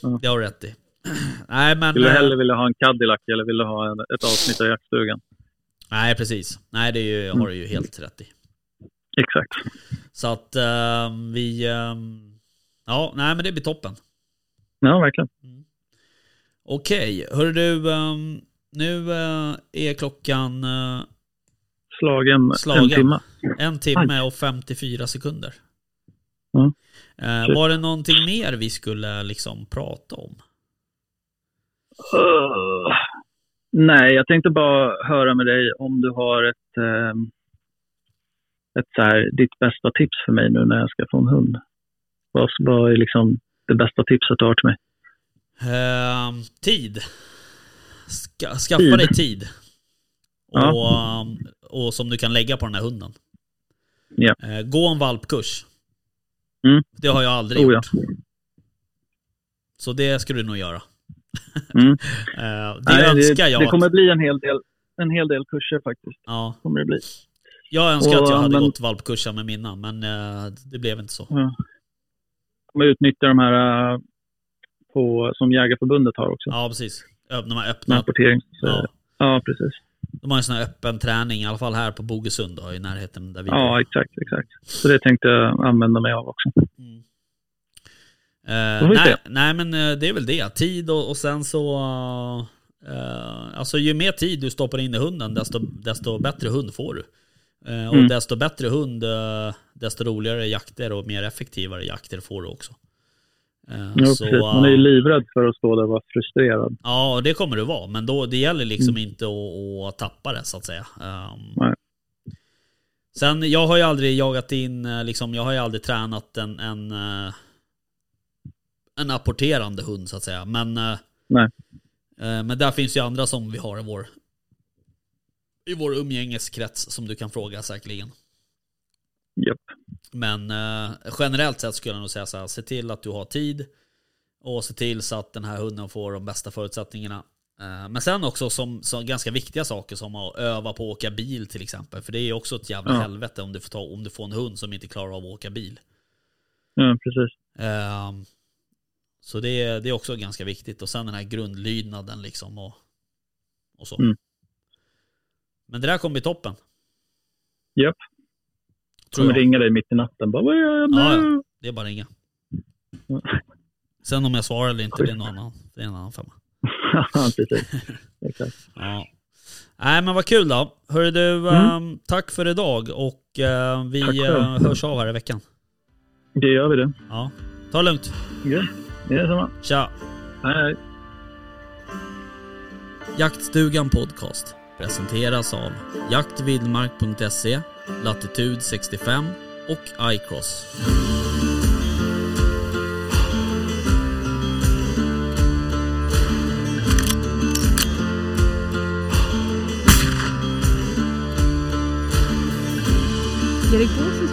Ja. Det har du rätt i. Nej, men... Skulle du eh, hellre vilja ha en Cadillac eller vill du ha ett avsnitt av jaktstugan? Nej, precis. Nej, det ju, har du ju helt rätt i. Exakt. Så att ehm, vi... ehm, ja, nej men det blir toppen. Ja, verkligen. Okej, hörru du. ehm, nu eh, är klockan eh, Slagen, Slagen. en timme. en timme och 54 sekunder. Mm. Eh, var det någonting mer vi skulle liksom prata om? Uh, nej, jag tänkte bara höra med dig om du har ett, ehm, ett så här, ditt bästa tips för mig nu när jag ska få en hund. Vad, vad är liksom det bästa tipset du har till mig? Ehm, tid. Ska, skaffa Tid. dig tid. Och, Ja. ehm, och som du kan lägga på den här hunden. Ja. Eh, gå en valpkurs. Mm. Det har jag aldrig Oh, ja. gjort. Så det skulle du nog göra. Mm. Eh, det Nej, önskar det, jag. det att- kommer bli en hel del, en hel del kurser faktiskt. ja, Kommer det bli. jag önskar Och, att jag hade men- gått valpkursen med mina, men eh, det blev inte så. Ja. Kommer utnyttja de här äh, på, som Jägarförbundet har också. Ja, precis. De har Med öppnat. rapportering. Ja. ja. precis. De har en sån här öppen träning, i alla fall här på Bogesund då, i närheten där vi Ja, exakt, exakt. Så det tänkte jag använda mig av också. Mm. Eh, nej, nej, men eh, det är väl det. Tid och, och sen så... eh, alltså ju mer tid du stoppar in i hunden, desto, desto bättre hund får du. Eh, och Mm. desto bättre hund, eh, desto roligare jakter och mer effektivare jakter får du också. Eh, Jo, så, precis. Man är ju livrädd för att stå där och vara frustrerad. Ja, och det kommer du vara. Men då, det gäller liksom inte att, att tappa det så att säga. Um, Nej. sen, jag har ju aldrig jagat in, liksom, jag har ju aldrig tränat en, en, en apporterande hund så att säga. Men, Nej. men där finns ju andra som vi har i vår, i vår umgängeskrets som du kan fråga säkerligen. Japp. Men eh, generellt sett skulle jag nog säga så här, se till att du har tid och se till så att den här hunden får de bästa förutsättningarna. Eh, men sen också som, som ganska viktiga saker som att öva på att åka bil till exempel. För det är också ett jävla Ja. helvete om du, får ta, om du får en hund som inte klarar av att åka bil. Ja, precis. Eh, så det, är- det är också ganska viktigt. Och sen den här grundlydnaden liksom och, och så. Mm. Men det där kommer bli toppen. Japp. Tror Kommer jag. ringa dig mitt i natten. Bara, vad gör jag nu? Ja, ja. Det är bara att ringa. Sen om jag svarar eller inte, det är en annan, det är en annan femma. Ja, precis. Exakt. Ja. Nej men vad kul då. Hörru du, ehm, tack för idag och eh, vi Mm. Tack eh, hörs av här i veckan. Det gör vi det. Ja. Ta det lugnt. Ja, det är detsamma. Tja. Hej, hej. Jaktstugan Podcast presenteras av jaktvildmark.se, Latitude 65 och iCross. Erik Borsson